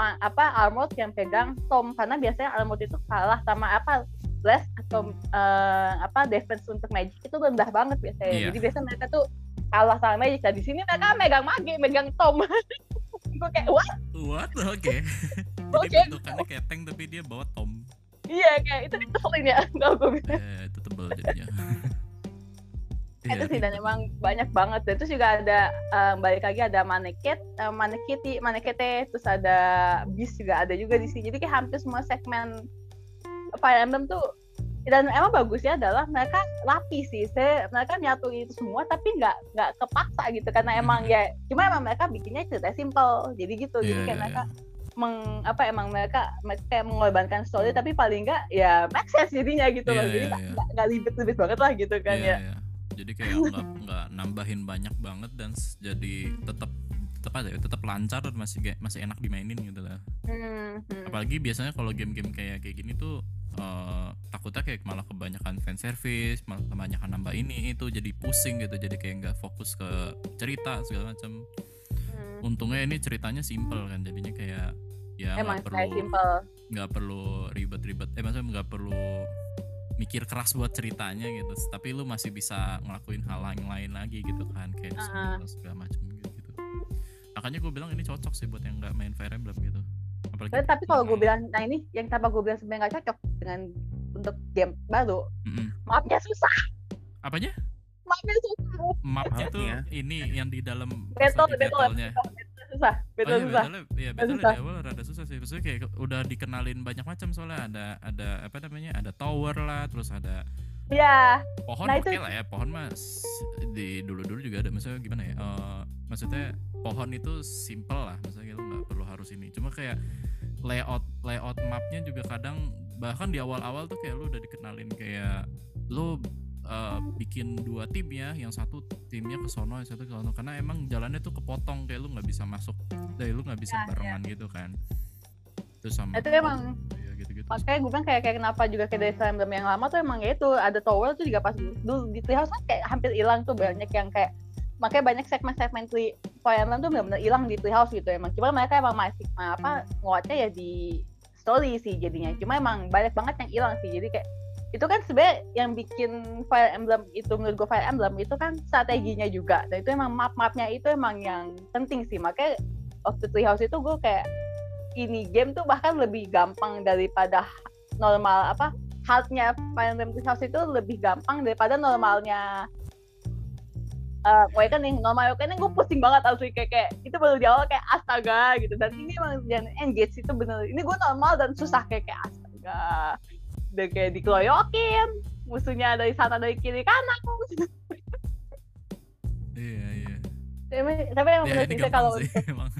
ma, apa Armored yang pegang Tom. Karena biasanya Armored itu kalah sama apa Blast atau eh, apa defense untuk magic itu rendah banget biasanya. Iya. jadi biasanya mereka tuh kalah sama magic. Nah di sini mereka megang mage megang Tom. Gue kayak what? What? Oke. Jadi Oke. bentukannya kayak tank tapi dia bawa tom. Iya kayak itu dikeselin ya. Kalau gue bilang. Eh, itu tebel jadinya itu Iya, sih dan gitu. emang banyak banget dan terus juga ada eh, balik lagi ada maneket uh, manekiti manekete terus ada bis juga ada juga di sini jadi kayak hampir semua segmen Fire Emblem tuh dan emang bagusnya adalah mereka rapi sih saya mereka nyatu itu semua tapi nggak nggak kepaksa gitu karena emang Hmm. ya cuma emang mereka bikinnya cerita simple jadi gitu jadi Iya, kayak iya, mereka iya. meng apa emang mereka mereka kayak mengorbankan story tapi paling nggak ya make sense jadinya gitu loh Iya, jadi iya, nggak iya. nggak- nggak ribet-ribet banget lah gitu kan Iya, ya iya. Jadi kayak nggak nggak nambahin banyak banget dan jadi tetap tetap aja tetap lancar dan masih masih enak dimainin gitu lah Hmm, hmm. apalagi biasanya kalau game-game kayak kayak gini tuh eh, takutnya kayak malah kebanyakan fan service malah kebanyakan nambah ini itu jadi pusing gitu jadi kayak nggak fokus ke cerita segala macam Hmm. untungnya ini ceritanya simple kan jadinya kayak ya nggak perlu nggak perlu ribet-ribet eh maksudnya nggak perlu mikir keras buat ceritanya gitu. Tapi lu masih bisa ngelakuin hal yang lain lagi gitu kan kayak Ah. segala- segala macam gitu, gitu makanya gue bilang ini cocok sih buat yang nggak main Fire Emblem gitu. Apalagi Tapi, tapi kalau gue bilang, nah ini yang tanpa gue bilang sebenarnya nggak cocok dengan untuk game baru, Mm-mm. mapnya susah, apanya? Mapnya susah, mapnya tuh ini yang di dalam Battle, lagi battle, battle-nya. Susah, betul oh, iya, susah. battle iya battle susah. di awal rada susah sih. Maksudnya kayak udah dikenalin banyak macam soalnya. Ada ada apa namanya ada tower lah terus ada ya pohon Nah, oke itu- lah ya. Pohon mas di dulu dulu juga ada. Maksudnya gimana ya? Eh, maksudnya pohon itu simple lah. Maksudnya lu nggak perlu harus ini. Cuma kayak layout layout mapnya juga kadang bahkan di awal-awal tuh kayak lu udah dikenalin kayak lu eh, bikin dua tim ya. Yang satu timnya ke sono yang satu ke sono. Karena emang jalannya tuh kepotong kayak lu nggak bisa masuk dari lu nggak bisa Ya, barengan gitu kan. Terus sama Itu emang- ya gitu-gitu. makanya gue bilang kayak, kayak kenapa juga kayak dari Emblem yang lama tuh emang ya itu. Ada tower tuh juga pas dulu di Treehouse kan kayak hampir hilang tuh banyak yang kayak makanya banyak segmen-segmen Tree Fire Emblem tuh benar-benar hilang di Treehouse gitu emang. Cuma mereka emang masih apa nguatnya ya di story sih jadinya. Cuma emang banyak banget yang hilang sih. Jadi kayak itu kan sebenarnya yang bikin Fire Emblem itu menurut gue Fire Emblem itu kan strateginya juga. Dan itu emang map-mapnya itu emang yang penting sih. Makanya waktu Treehouse itu gue kayak ini game tuh bahkan lebih gampang daripada normal apa hardnya Fire Emblem Three Houses itu lebih gampang daripada normalnya eh awakening normal. Awakening gue pusing banget asli. Kayak, kayak itu baru di awal kayak astaga gitu. Dan ini emang yang engage itu bener. Ini gue normal dan susah kayak kayak astaga udah kayak dikeroyokin. Musuhnya dari sana dari kiri kanan. Iya iya. Tapi, tapi emang ya menurut saya gampang kalau sih emang.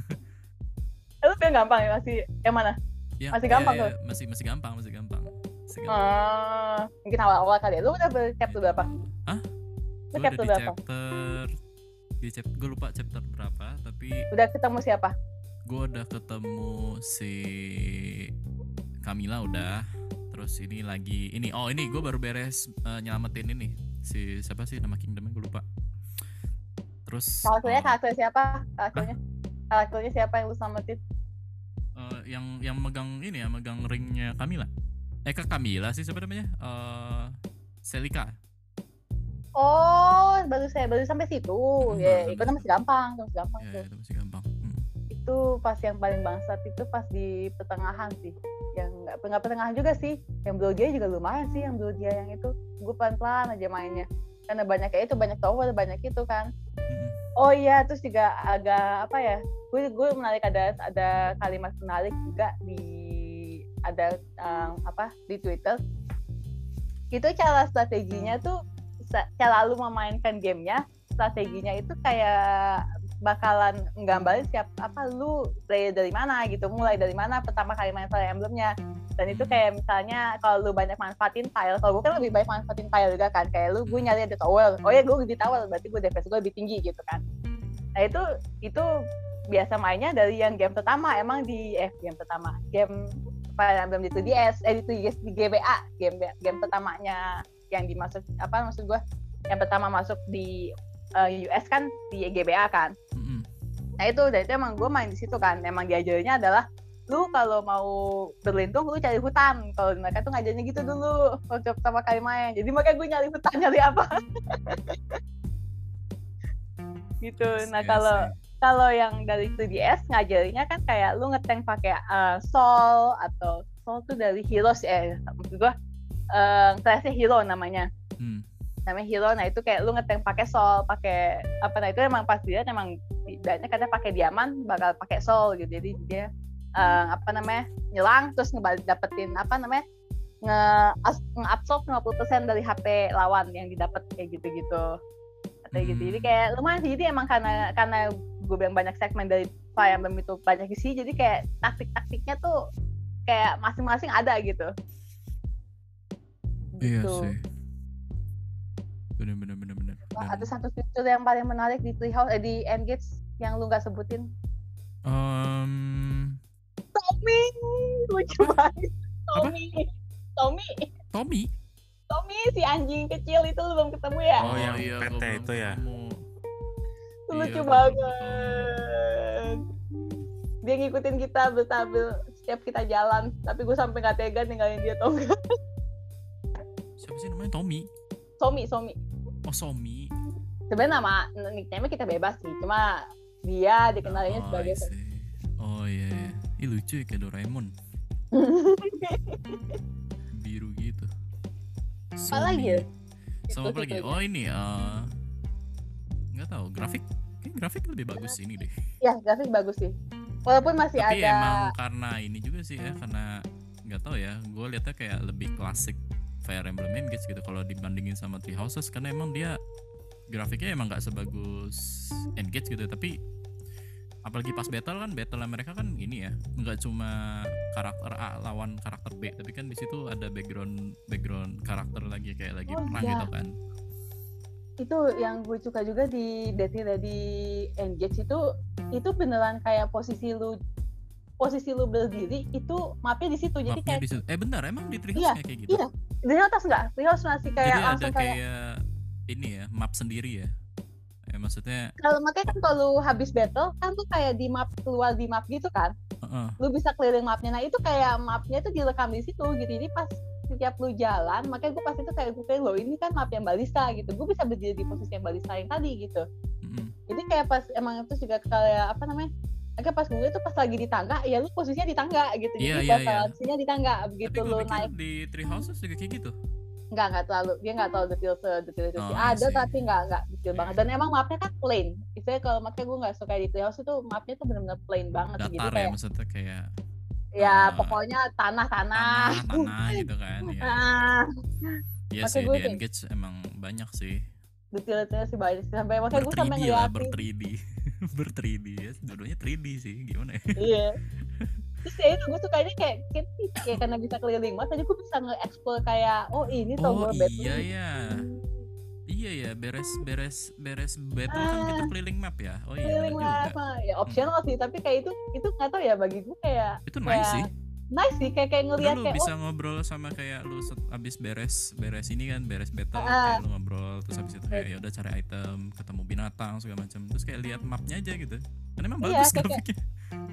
Lu bilang gampang ya masih yang mana? Ya, Masih ya, gampang ya, tuh? masih masih gampang masih gampang. Masih gampang. Ah, mungkin awal-awal kali ya. Lu udah chapter berapa? Hah? lu chapter udah di berapa? chapter di chapter gue lupa chapter berapa tapi udah ketemu siapa? gue udah ketemu si Camila udah terus ini lagi ini oh ini gue baru beres eh, nyelamatin ini. Si siapa sih nama kingdomnya? Gue lupa. Terus karakternya eh, karakter siapa? Karakternya karakternya siapa yang lu selamatin? Eh, yang yang megang ini ya megang ringnya Camila eh ke Camila sih siapa namanya? Eh Selika. Oh baru saya baru sampai situ. Hmm, ya itu kan masih gampang itu masih gampang. Ya itu masih gampang. Itu pas yang paling bangsat itu pas di pertengahan sih. Yang nggak nggak pertengahan juga sih. Yang dia juga lumayan sih yang dia yang itu. Gue pelan pelan aja mainnya. Karena banyak kayak itu banyak tower banyak itu kan. Mm-mm. oh iya terus juga agak apa ya gue gue menarik ada ada kalimat menarik juga di ada um, apa di Twitter. Itu cara strateginya tuh cara lu memainkan gamenya strateginya itu kayak bakalan nggambarin siap apa lu player dari mana gitu mulai dari mana pertama kali main Fire Emblemnya. Dan itu kayak misalnya kalau lu banyak manfaatin tile kalau gue kan lebih banyak manfaatin tile juga kan kayak lu gue nyari ada tower. Oh ya gue di tower berarti gue defense gue lebih tinggi gitu kan. Nah itu itu biasa mainnya dari yang game pertama emang di eh game pertama game Fire Emblem di 2DS eh di 2DS di GBA game game pertamanya yang dimasuk apa maksud gue yang pertama masuk di eh, US kan di GBA kan Mm-mm. Nah itu, dan itu emang gue main di situ kan. Emang diajarinnya adalah lu kalau mau berlindung lu cari hutan. Kalau mereka tuh ngajarnya gitu dulu waktu pertama kali main. Jadi makanya gue nyari hutan nyari apa. gitu. Nah Yes, kalau kalau yang dari 2DS ngajarinnya kan kayak lu ngeteng pakai eh, soul atau soul tuh dari heroes ya. Maksud gue eh kelasnya hero namanya Hmm. Namanya hero nah itu kayak lu ngeteng pakai soul pakai apa nah itu emang pas dia emang tidaknya katanya pakai diaman bakal pakai soul gitu jadi dia eh, apa namanya nyelang terus ngebalik dapetin apa namanya nge nge-absorb 50% dari HP lawan yang didapat kayak gitu-gitu katanya gitu jadi Hmm. kayak lumayan sih jadi emang karena karena gue bilang banyak segmen dari Fire Emblem itu banyak isi jadi kayak taktik-taktiknya tuh kayak masing-masing ada gitu Iya Gitu. sih. Bener bener bener bener. Wah, ada satu fitur yang paling menarik di Treehouse eh, di Engage yang lu nggak sebutin. em, Tommy, lucu banget. Tommy, Tommy, Tommy. Tommy si anjing kecil itu lu belum ketemu ya? Oh, yang iya, PT belum itu ya? ketemu. Itu iya, lucu belum banget. Dia ngikutin kita bertabel setiap kita jalan, tapi gue sampai nggak tega ninggalin dia tau nggak? Siapa sih namanya Tommy? Somi, Somi. Oh Somi. Sebenarnya nama nickname kita bebas sih, cuma dia dikenalinnya oh, sebagai I see. Oh iya. iya. Ih lucu ya kayak Doraemon. Biru gitu. Apa lagi ya? Sama apa lagi? Oh ini eh nggak tahu grafik. Kayak grafik lebih bagus ini deh. Ya, grafik bagus sih. Walaupun masih Tapi ada emang karena ini juga sih ya karena nggak tahu ya. Gue liatnya kayak lebih klasik Fire Emblem Engage gitu kalau dibandingin sama Three Houses karena emang dia grafiknya emang nggak sebagus Engage gitu tapi apalagi pas battle kan battle mereka kan ini ya nggak cuma karakter A lawan karakter B tapi kan di situ ada background background karakter lagi kayak lagi Oh, perang iya. gitu kan. Itu yang gue suka juga di Deadly Ready Engage itu itu beneran kayak posisi lu posisi lu berdiri itu mapnya di situ jadi kayak di situ. Eh bentar emang di Three Iya, Houses kayak gitu? iya di atas nggak? Di masih kayak jadi ada langsung kayak, kayak, ini ya map sendiri ya? Eh, maksudnya kalau makanya kan kalau habis battle kan tuh kayak di map keluar di map gitu kan? Heeh. lu bisa keliling mapnya. Nah itu kayak mapnya tuh direkam di situ gitu. Jadi pas setiap lu jalan makanya gue pas itu kayak gue kayak loh ini kan map yang balista gitu. Gue bisa berdiri di posisi yang balista yang tadi gitu. Mm-mm. jadi kayak pas emang itu juga kayak apa namanya Agak pas gue tuh pas lagi di tangga ya lu posisinya di tangga gitu. Iya, jadi iya, iya. posisinya di tangga begitu lu naik. di Three Houses juga kayak gitu? Nggak nggak terlalu. Dia nggak terlalu detail sedetil itu Oh, sih ada see. tapi nggak nggak detail banget. Dan emang mapnya kan plain. Istilahnya kalau makanya gue nggak suka di Treehouse itu mapnya tuh benar-benar plain banget datar ya kayak maksudnya kayak ya ah, pokoknya tanah tanah tanah gitu kan ya, ya. sih gue di Engage emang banyak sih. Detail-detailnya sih banyak sih. sampai makanya gue sampai 3D lah ber ngeliatin 3D ber 3D ya. Dua-duanya 3D sih gimana ya? Iya. Terus ya itu gue suka ini kayak, kayak, kayak karena bisa keliling map jadi gue bisa nge-explore kayak oh ini oh tombol iya battle ya. Iya ya beres beres beres battle kan kita Ah. keliling map ya. Oh iya keliling map juga ya optional sih tapi kayak itu itu nggak tahu ya bagi gue kayak itu nice kayak sih nice sih kayak kayak ngeliat lu kayak bisa oh. ngobrol sama kayak lu set, abis beres beres ini kan beres battle Ah. kayak lu ngobrol terus habis itu kayak ya udah cari item ketemu binatang segala macam terus kayak lihat mapnya aja gitu. Kan emang Iya, bagus kayak- grafiknya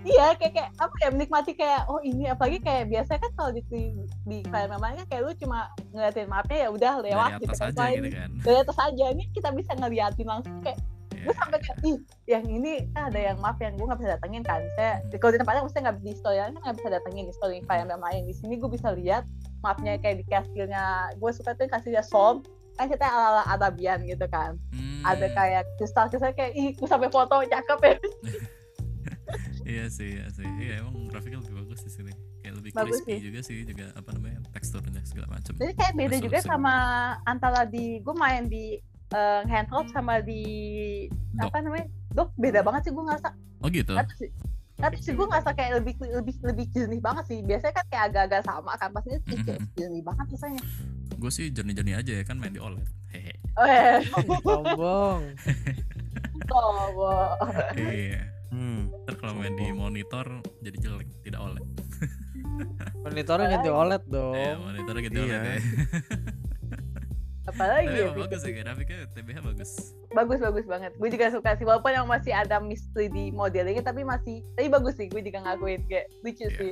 iya kayak kayak apa ya menikmati kayak oh ini apalagi kayak biasanya kan kalau di di, di kayak memangnya kayak lu cuma ngeliatin mapnya ya udah lewat dari gitu atas kan. aja Wah, gitu kan. dari atas aja ini kita bisa ngeliatin langsung kayak Ya, gue sampai kayak ih yang ini kan ada yang map yang gue nggak bisa datengin kan. Saya kalau di tempatnya maksudnya nggak di story kan nggak bisa datengin di story yang main. Di sini gue bisa lihat mapnya kayak di kastilnya gue suka tuh kastilnya Som. Kan kita ala ala Arabian gitu kan. Hmm, ada kayak kristal kristal kayak ih gue sampai foto cakep ya. Iya sih iya sih. Iya emang grafiknya lebih bagus di sini. Kayak lebih Bagus crispy sih. juga sih juga apa namanya teksturnya segala macam jadi kayak beda juga sama antara di gue main di eh, handheld sama di Dock. apa namanya? Dok beda banget sih gue ngerasa. Oh gitu? Sih. Tapi sih gue ngerasa kayak lebih lebih lebih jernih banget sih. Biasanya kan kayak agak-agak sama kan pas ini ih, kayak Mhm. jernih banget rasanya. Gue sih jernih-jernih aja ya kan main di OLED. Hehe. Eh. Sombong. Oh, iya Hmm. ntar kalau main di monitor jadi jelek tidak OLED. Monitornya ganti OLED eh, dong. monitornya gitu Iya. OLED ya apalagi tapi ya emang bagus sih grafiknya TBH bagus. Bagus bagus banget. Gue juga suka sih walaupun yang masih ada misteri di modelingnya tapi masih tapi bagus sih gue juga ngakuin kayak lucu Iya. sih.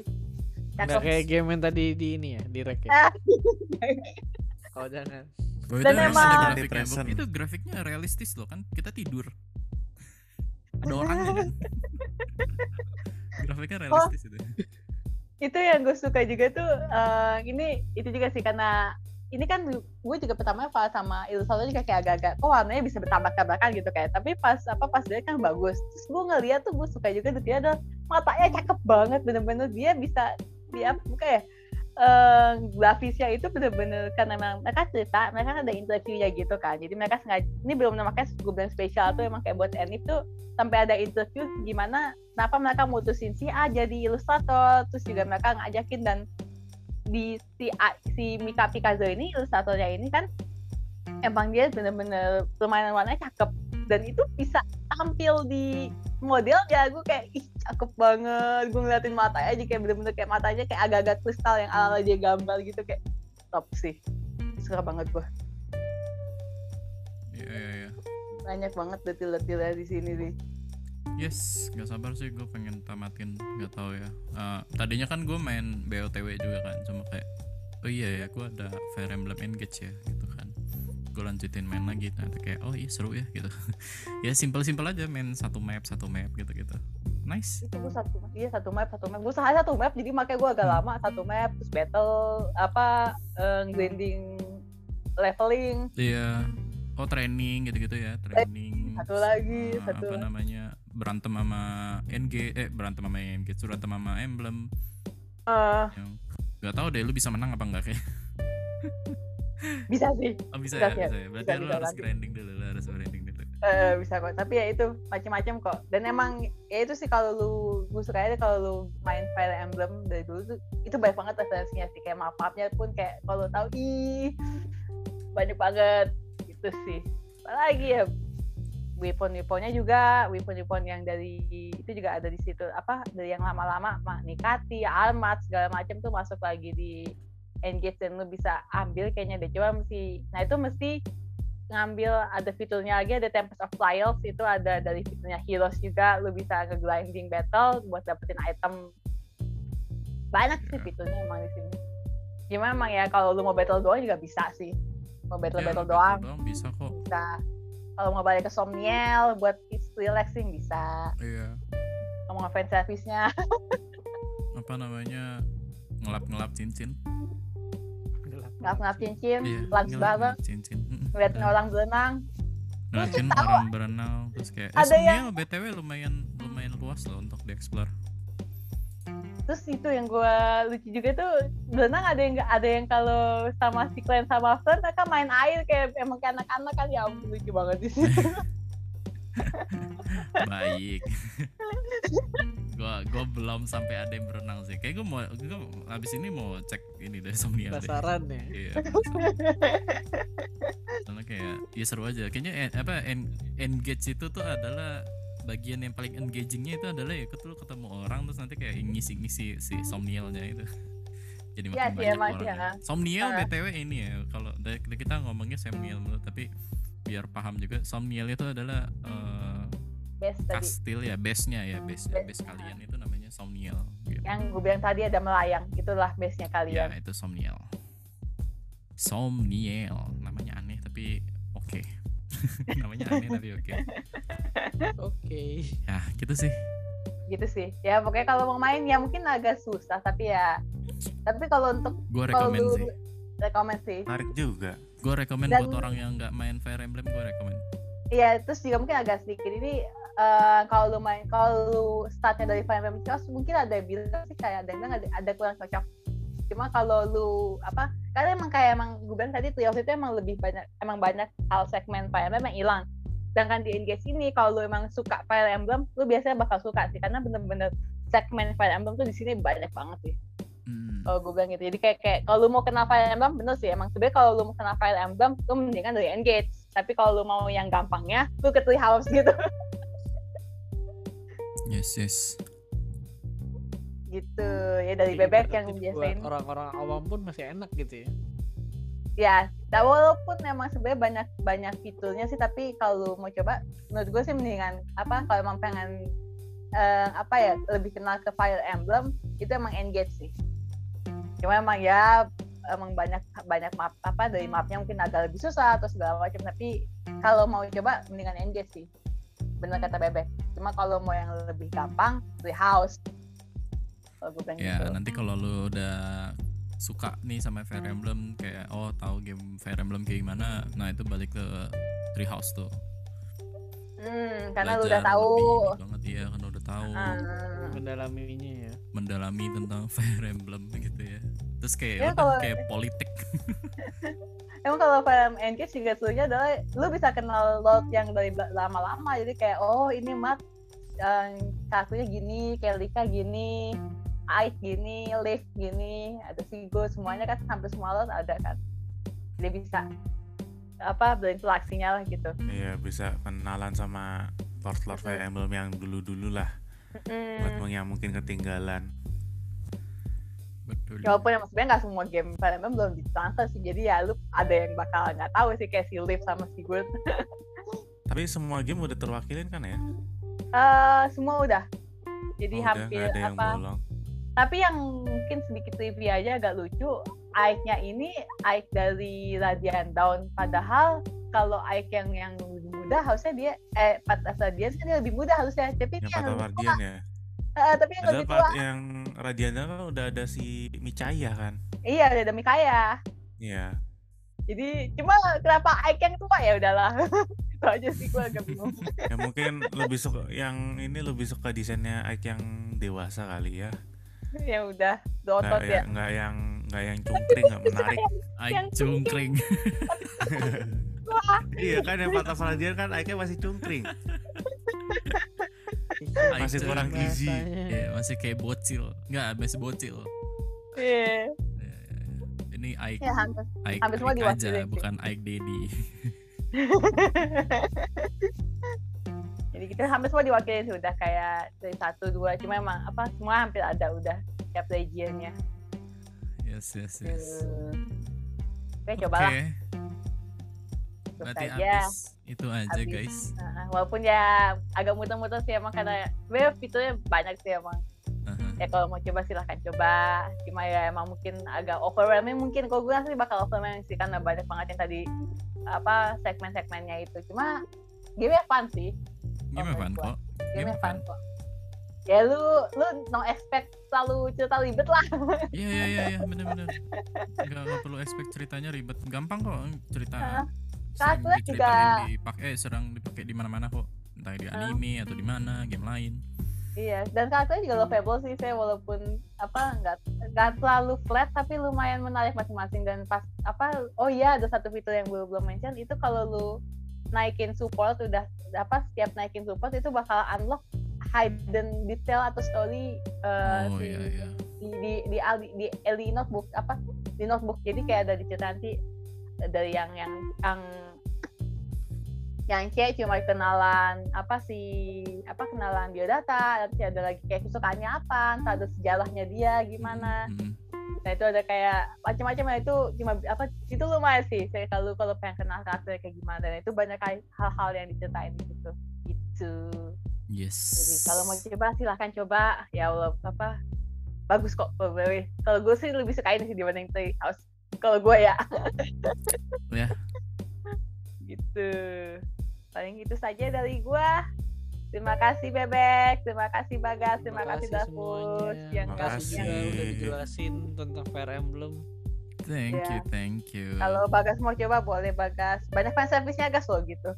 Nggak kayak game yang tadi di ini ya di rek ya? Ah. kalau jangan. Oh, Dan itu emang- ada Di grafiknya, itu grafiknya realistis loh kan? Kita tidur. Ada orangnya kan? Grafiknya realistis itu. Itu yang gue suka juga tuh eh, ini itu juga sih karena ini kan gue juga pertama Val sama Ilustrator juga kayak agak-agak kok warnanya bisa bertabak-tabakan gitu kayak. Tapi pas apa pas dia kan bagus. Terus gue ngeliat tuh gue suka juga dia ada matanya cakep banget bener-bener dia bisa dia buka ya eh grafisnya itu bener-bener karena memang mereka cerita mereka kan ada interviewnya gitu kan. Jadi mereka sengaja ini belum makanya gue bilang spesial tuh emang kayak buat Enif tuh sampai ada interview gimana kenapa mereka mutusin si A jadi ilustrator terus juga mereka ngajakin dan di si si Mika Picasso ini ilustratornya ini kan emang dia bener-bener permainan warnanya cakep. Dan itu bisa tampil di model ya gue kayak ih cakep banget. Gue ngeliatin matanya aja kayak bener-bener kayak matanya kayak agak-agak kristal yang ala dia gambar gitu kayak top sih. Suka banget gue iya iya iya. Banyak banget detil-detilnya di sini nih yes gak sabar sih gue pengen tamatin gak tahu ya. Eh, tadinya kan gue main BOTW juga kan cuma kayak oh iya ya gue ada Fire Emblem Engage ya gitu kan. Gue lanjutin main lagi ternyata kayak oh iya seru ya gitu. Ya simpel-simpel aja main satu map satu map gitu gitu nice. Itu gue satu iya satu map satu map. Gue sehari satu map jadi makanya gue agak lama satu map terus battle apa eh, grinding leveling. Iya. Oh training gitu-gitu ya training. Satu lagi Eh, satu apa namanya berantem sama NG eh berantem sama NG berantem sama Emblem. Eh, yang gak tahu deh lu bisa menang apa enggak kayak? Bisa sih. Oh, bisa, Bisa ya, bisa ya. Berarti bisa, lu bisa harus nanti. grinding dulu, lu harus grinding dulu. Eh, bisa kok. Tapi ya itu macam-macam kok. Dan emang ya itu sih kalau lu gue suka aja kalau lu main Fire Emblem dari dulu tuh itu banyak banget referensinya sih. Kayak map-mapnya pun kayak kalau tahu ih banyak banget. Gitu sih. Apalagi ya weapon-weaponnya juga weapon-weapon yang dari itu juga ada di situ. Apa dari yang lama-lama mah Nikati, Almat segala macam tuh masuk lagi di engage dan lu bisa ambil kayaknya deh. Coba mesti nah itu mesti ngambil ada fiturnya lagi ada Tempest of Trials itu ada dari fiturnya Heroes juga. Lu bisa nge-grinding battle buat dapetin item. Banyak sih Ya. fiturnya emang di sini. Cuma emang ya kalau lu mau battle doang juga bisa sih. Mau battle Ya, battle doang. doang bisa kok. bisa kalau mau balik ke Somniel buat relaxing bisa Iya. mau ngefans service-nya Apa namanya? Ngelap-ngelap cincin. Gelap. ngap-ngap cincin Iya. ngelap-ngelap bareng cincin. Ngeliatin Dan orang berenang Ngeliatin orang berenang terus kayak eh, Ada Somniel BTW lumayan lumayan luas loh untuk dieksplor. Terus itu yang gue lucu juga tuh berenang ada yang ada yang kalau sama si Glenn sama Fern mereka main air kayak emang kayak anak-anak kan ya ampun lucu banget di situ Baik. gua gua belum sampai ada yang berenang sih. Kayak gua mau gua abis ini mau cek ini deh Somniel deh. Penasaran ya. Iya. Karena kayak ya seru aja. Kayaknya en- apa en- engage itu tuh adalah bagian yang paling engagingnya itu adalah ya ketemu ketemu orang terus nanti kayak ngisi-ngisi si somnialnya itu. Jadi makin Iya sih, banyak orang. ya. Somnial Ha. btw ini ya kalau kita ngomongnya somnial dulu tapi biar paham juga somnial itu adalah best tadi kastil ya base-nya ya base Base. base kalian itu namanya somnial gitu. yang gue bilang tadi ada melayang itulah base nya Ya kalian itu somnial. Somnial namanya aneh tapi oke. namanya aneh tapi oke. Oke. Ya gitu sih. gitu sih ya pokoknya kalau mau main ya mungkin agak susah tapi ya tapi kalau untuk Gue kalau rekomend lu sih. rekomend sih Menarik juga. Gue rekomend Dan- buat orang yang nggak main Fire Emblem gue rekomend. Iya, terus juga mungkin agak sedikit ini eh, kalau lu main kalau lu startnya dari Fire Emblem Chaos mungkin ada yang bilang sih kayak ada yang bilang ada, ada kurang cocok. Cuma kalau lu apa? Karena emang kayak emang gue bilang tadi Trials itu emang lebih banyak emang banyak hal segmen Fire Emblem yang hilang. Sedangkan di Engage ini kalau lu emang suka Fire Emblem, lu biasanya bakal suka sih karena bener-bener segmen Fire Emblem tuh di sini banyak banget sih. Hmm. Kalau gue bilang gitu. Jadi kayak kayak kalau lu mau kenal Fire Emblem bener sih emang sebenarnya kalau lu mau kenal Fire Emblem lu mendingan dari Engage. Tapi kalau lu mau yang gampangnya lu ke Treehouse gitu. Yes yes. gitu. Ya dari Jadi bebek yang biasain. orang-orang awam pun masih enak gitu ya. Ya, nah, walaupun memang sebenarnya banyak banyak fiturnya sih tapi kalau mau coba menurut gue sih mendingan apa kalau emang pengen eh, apa ya lebih kenal ke Fire Emblem itu emang engage sih. Cuma emang ya emang banyak banyak map apa dari mapnya mungkin agak lebih susah atau segala macam tapi kalau mau coba mendingan engage sih. Bener kata bebek. Cuma kalau mau yang lebih gampang, house. Kalau gue bilang Ya gitu. nanti kalau lu udah suka nih sama Fire Emblem kayak oh tahu game Fire Emblem kayak gimana, nah itu balik ke Treehouse tuh. Hmm, karena lu udah tahu. lebih banget iya karena udah tahu Ah. Mendalaminya ya. mendalami tentang Fire Emblem gitu ya. Terus kayak Ya, kalau- kayak politik. Emang kalau film Engage juga serunya adalah lu bisa kenal Lord yang dari lama-lama jadi kayak oh ini mat eh, kakunya gini, kayak Lika gini, Ait gini, Liv gini, ada Sigo semuanya kan hampir semua Lord ada kan. Jadi bisa apa berinteraksinya lah gitu. Iya bisa kenalan sama Lord-Lord Fire Emblem yang dulu-dulu lah. Buat Hmm. yang mungkin ketinggalan. Betul. Ya, Walaupun emang sebenarnya nggak semua game Fire Emblem belum ditransfer sih, jadi ya lu ada yang bakal nggak tahu sih kayak si Liv sama Sigurd. Tapi semua game udah terwakilin kan ya? Eh semua udah. Jadi Oh, udah hampir nggak ada yang apa? bolong. Tapi yang mungkin sedikit trivia aja agak lucu, Ike-nya ini Ike dari Radiant Down. Padahal kalau Ike yang yang muda harusnya dia eh Patas Radiant kan dia lebih muda harusnya. Tapi Yang yang lebih Guardian ya. eh, tapi yang Padahal lebih tua. yang Radiana kan udah ada si Micaya kan. Iya, udah demi kaya. Iya. Jadi cuma kenapa Ike yang tua ya udahlah. Itu aja sih gue agak bingung. Ya mungkin lebih suka yang ini lebih suka desainnya Ike yang dewasa kali ya. ya udah, Nggak dotot ya. ya, nggak yang nggak yang cungkring nggak menarik Aik Yang cungkring. iya kan yang patah Valadian kan Aike masih cungkring Masih kurang gizi. Iya, masih kayak bocil. Enggak, masih bocil. Iya. Iya, iya, iya. Ini Aik, Ya hampir. Aik, hampir Aik aja, bukan Aik Dedi. Jadi kita hampir semua diwakilin sih udah kayak dari satu dua cuma emang apa semua hampir ada udah tiap regionnya. Yes, yes, yes. Oke cobalah Oke, terus berarti aja. abis itu aja Habis. guys. Nah, walaupun ya agak muter-muter sih emang karena sebenarnya fiturnya banyak sih emang. Aha. Ya kalau mau coba silahkan coba. Cuma ya emang mungkin agak overwhelming mungkin kalau gue sih bakal overwhelming sih karena banyak banget yang tadi apa segmen-segmennya itu. Cuma game fun sih. Game menurut fun gua. kok. Game fun fun. kok. Ya lu lu no expect selalu cerita ribet lah. Iya iya iya iya bener-bener. Enggak enggak perlu expect ceritanya ribet. Gampang kok cerita. Sering Kasus diceritain juga- dipakai eh serang dipakai di mana-mana kok. Entah di anime atau di mana, game lain. Iya, dan karakternya juga lovable sih saya walaupun apa nggak nggak terlalu flat tapi lumayan menarik masing-masing dan pas apa oh iya ada satu fitur yang belum belum mention itu kalau lu naikin support udah apa setiap naikin support itu bakal unlock hidden detail atau story uh, Oh si- iya iya. di di di, di, di notebook apa di notebook. Jadi kayak ada cerita nanti dari yang yang yang yang C cuma kenalan apa sih apa kenalan biodata nanti ada lagi kayak kesukaannya apa entah ada sejarahnya dia gimana. Mm, nah itu ada kayak macam-macam ya itu cuma apa itu lumayan sih saya kalau kalau pengen kenal karakter kayak gimana dan itu banyak hal-hal yang diceritain di situ. Itu Yes. jadi kalau mau coba silahkan coba ya Allah apa bagus kok kalau gue kalau gue sih lebih suka ini sih dibanding Tree House kalau gue ya. Ya. gitu. Paling itu saja dari gue terima kasih bebek terima kasih bagas terima, kasih Dafus yang Terima kasih juga yang udah dijelasin tentang Fire Emblem. Thank Iya. you, thank you. kalau bagas mau coba boleh bagas banyak fan service-nya gas loh gitu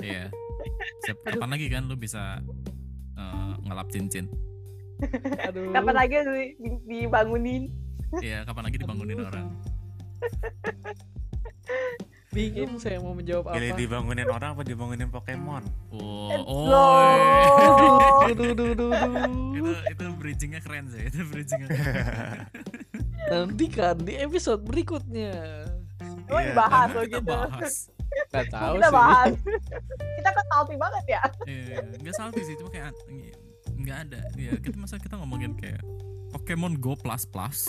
Iya. Siap- Kapan lagi kan lu bisa eh, ngelap cincin? Aduh. kapan lagi di- dibangunin Iya, kapan lagi dibangunin orang? Bingung saya mau menjawab apa. pilih dibangunin orang apa dibangunin Pokemon Oh, Loh. oh. Duh, duh, duh, duh, itu duh. itu bridgingnya keren sih. Itu bridgingnya. keren. Nantikan di episode berikutnya. Emang Iya, dibahas loh kita gitu bahas. Gak tahu kita sih. bahas kita kan salty banget ya Iya, nggak salty sih, cuma kayak nggak ada. Ya, kita masa kita ngomongin kayak Pokemon Go plus plus.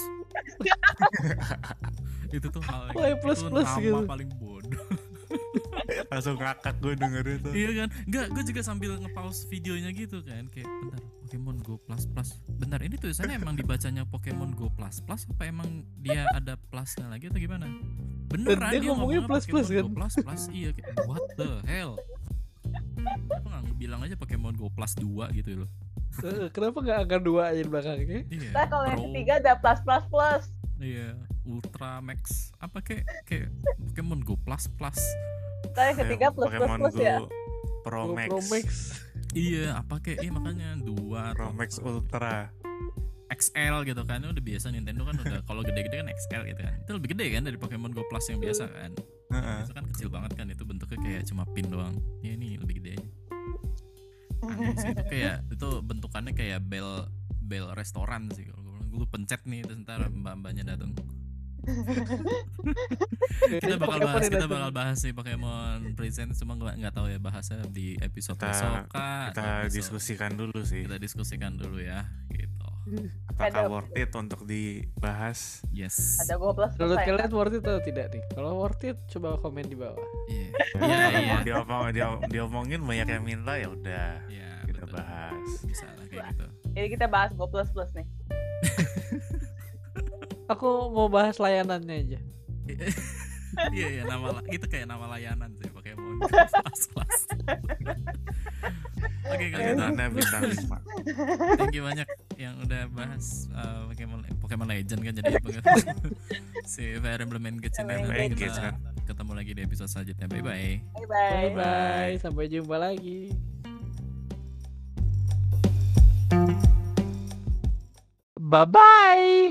itu tuh hal yang Why plus itu plus nama gitu? paling bodoh. langsung ngakak gue denger itu iya kan? Enggak, gue juga sambil nge-pause videonya gitu kan. Kayak bentar, Pokemon Go plus plus. Bentar, ini tulisannya emang dibacanya Pokemon Go plus plus apa emang dia ada plusnya lagi atau gimana? Beneran dia dia ngomongnya plus plus, Pokemon kan? Go plus plus iya kayak what the hell? Kenapa nggak bilang aja Pokemon Go plus 2 gitu loh? Eh, Kenapa gak angka dua aja di belakangnya? Iya. nah kalau yang ketiga ada plus plus plus Iya, Ultra Max apa kayak kayak Pokemon Go plus plus. yang ketiga plus plus Pokemon plus ya? Go Pro Go Max. Pro Max. Iya, apa kayak iya makanya dua Pro Max Ultra. XL gitu kan itu udah biasa Nintendo kan udah kalau gede-gede kan XL gitu kan. Itu lebih gede kan dari Pokemon Go Plus yang biasa kan. Heeh. itu kan kecil banget kan itu bentuknya kayak cuma pin doang. Ya ini lebih gede. Aja Aneh sih, itu kayak itu bentukannya kayak bel bel restoran sih kalau gue bilang. Gue pencet nih terus ntar mbak-mbaknya datang kita bakal bahas kita bakal bahas sih Pokemon Present cuma gue nggak tahu ya bahasnya di episode Kita- besok kah kita episode- diskusikan dulu sih. kita diskusikan dulu ya gitu. Apakah Ada- worth it untuk dibahas? Yes. Ada gue plus plus Menurut kalian worth it atau tidak nih? Kalau worth it coba komen di bawah. iya. Ya, iya iya. diomong, dia- diomongin banyak yang minta ya udah Iya, kita betul. bahas. Bisa lah kayak gitu. Jadi kita bahas go plus plus nih Aku mau bahas layanannya aja. iya iya nama itu kayak nama layanan sih kelas kelas oke kalau gitu thank you banyak yang udah bahas uh, Pokemon Pokemon Legend kan jadi si Fire Emblem Engage ini nanti kita kan? ketemu lagi di episode selanjutnya bye bye bye Bye bye bye. Sampai jumpa lagi. Bye bye.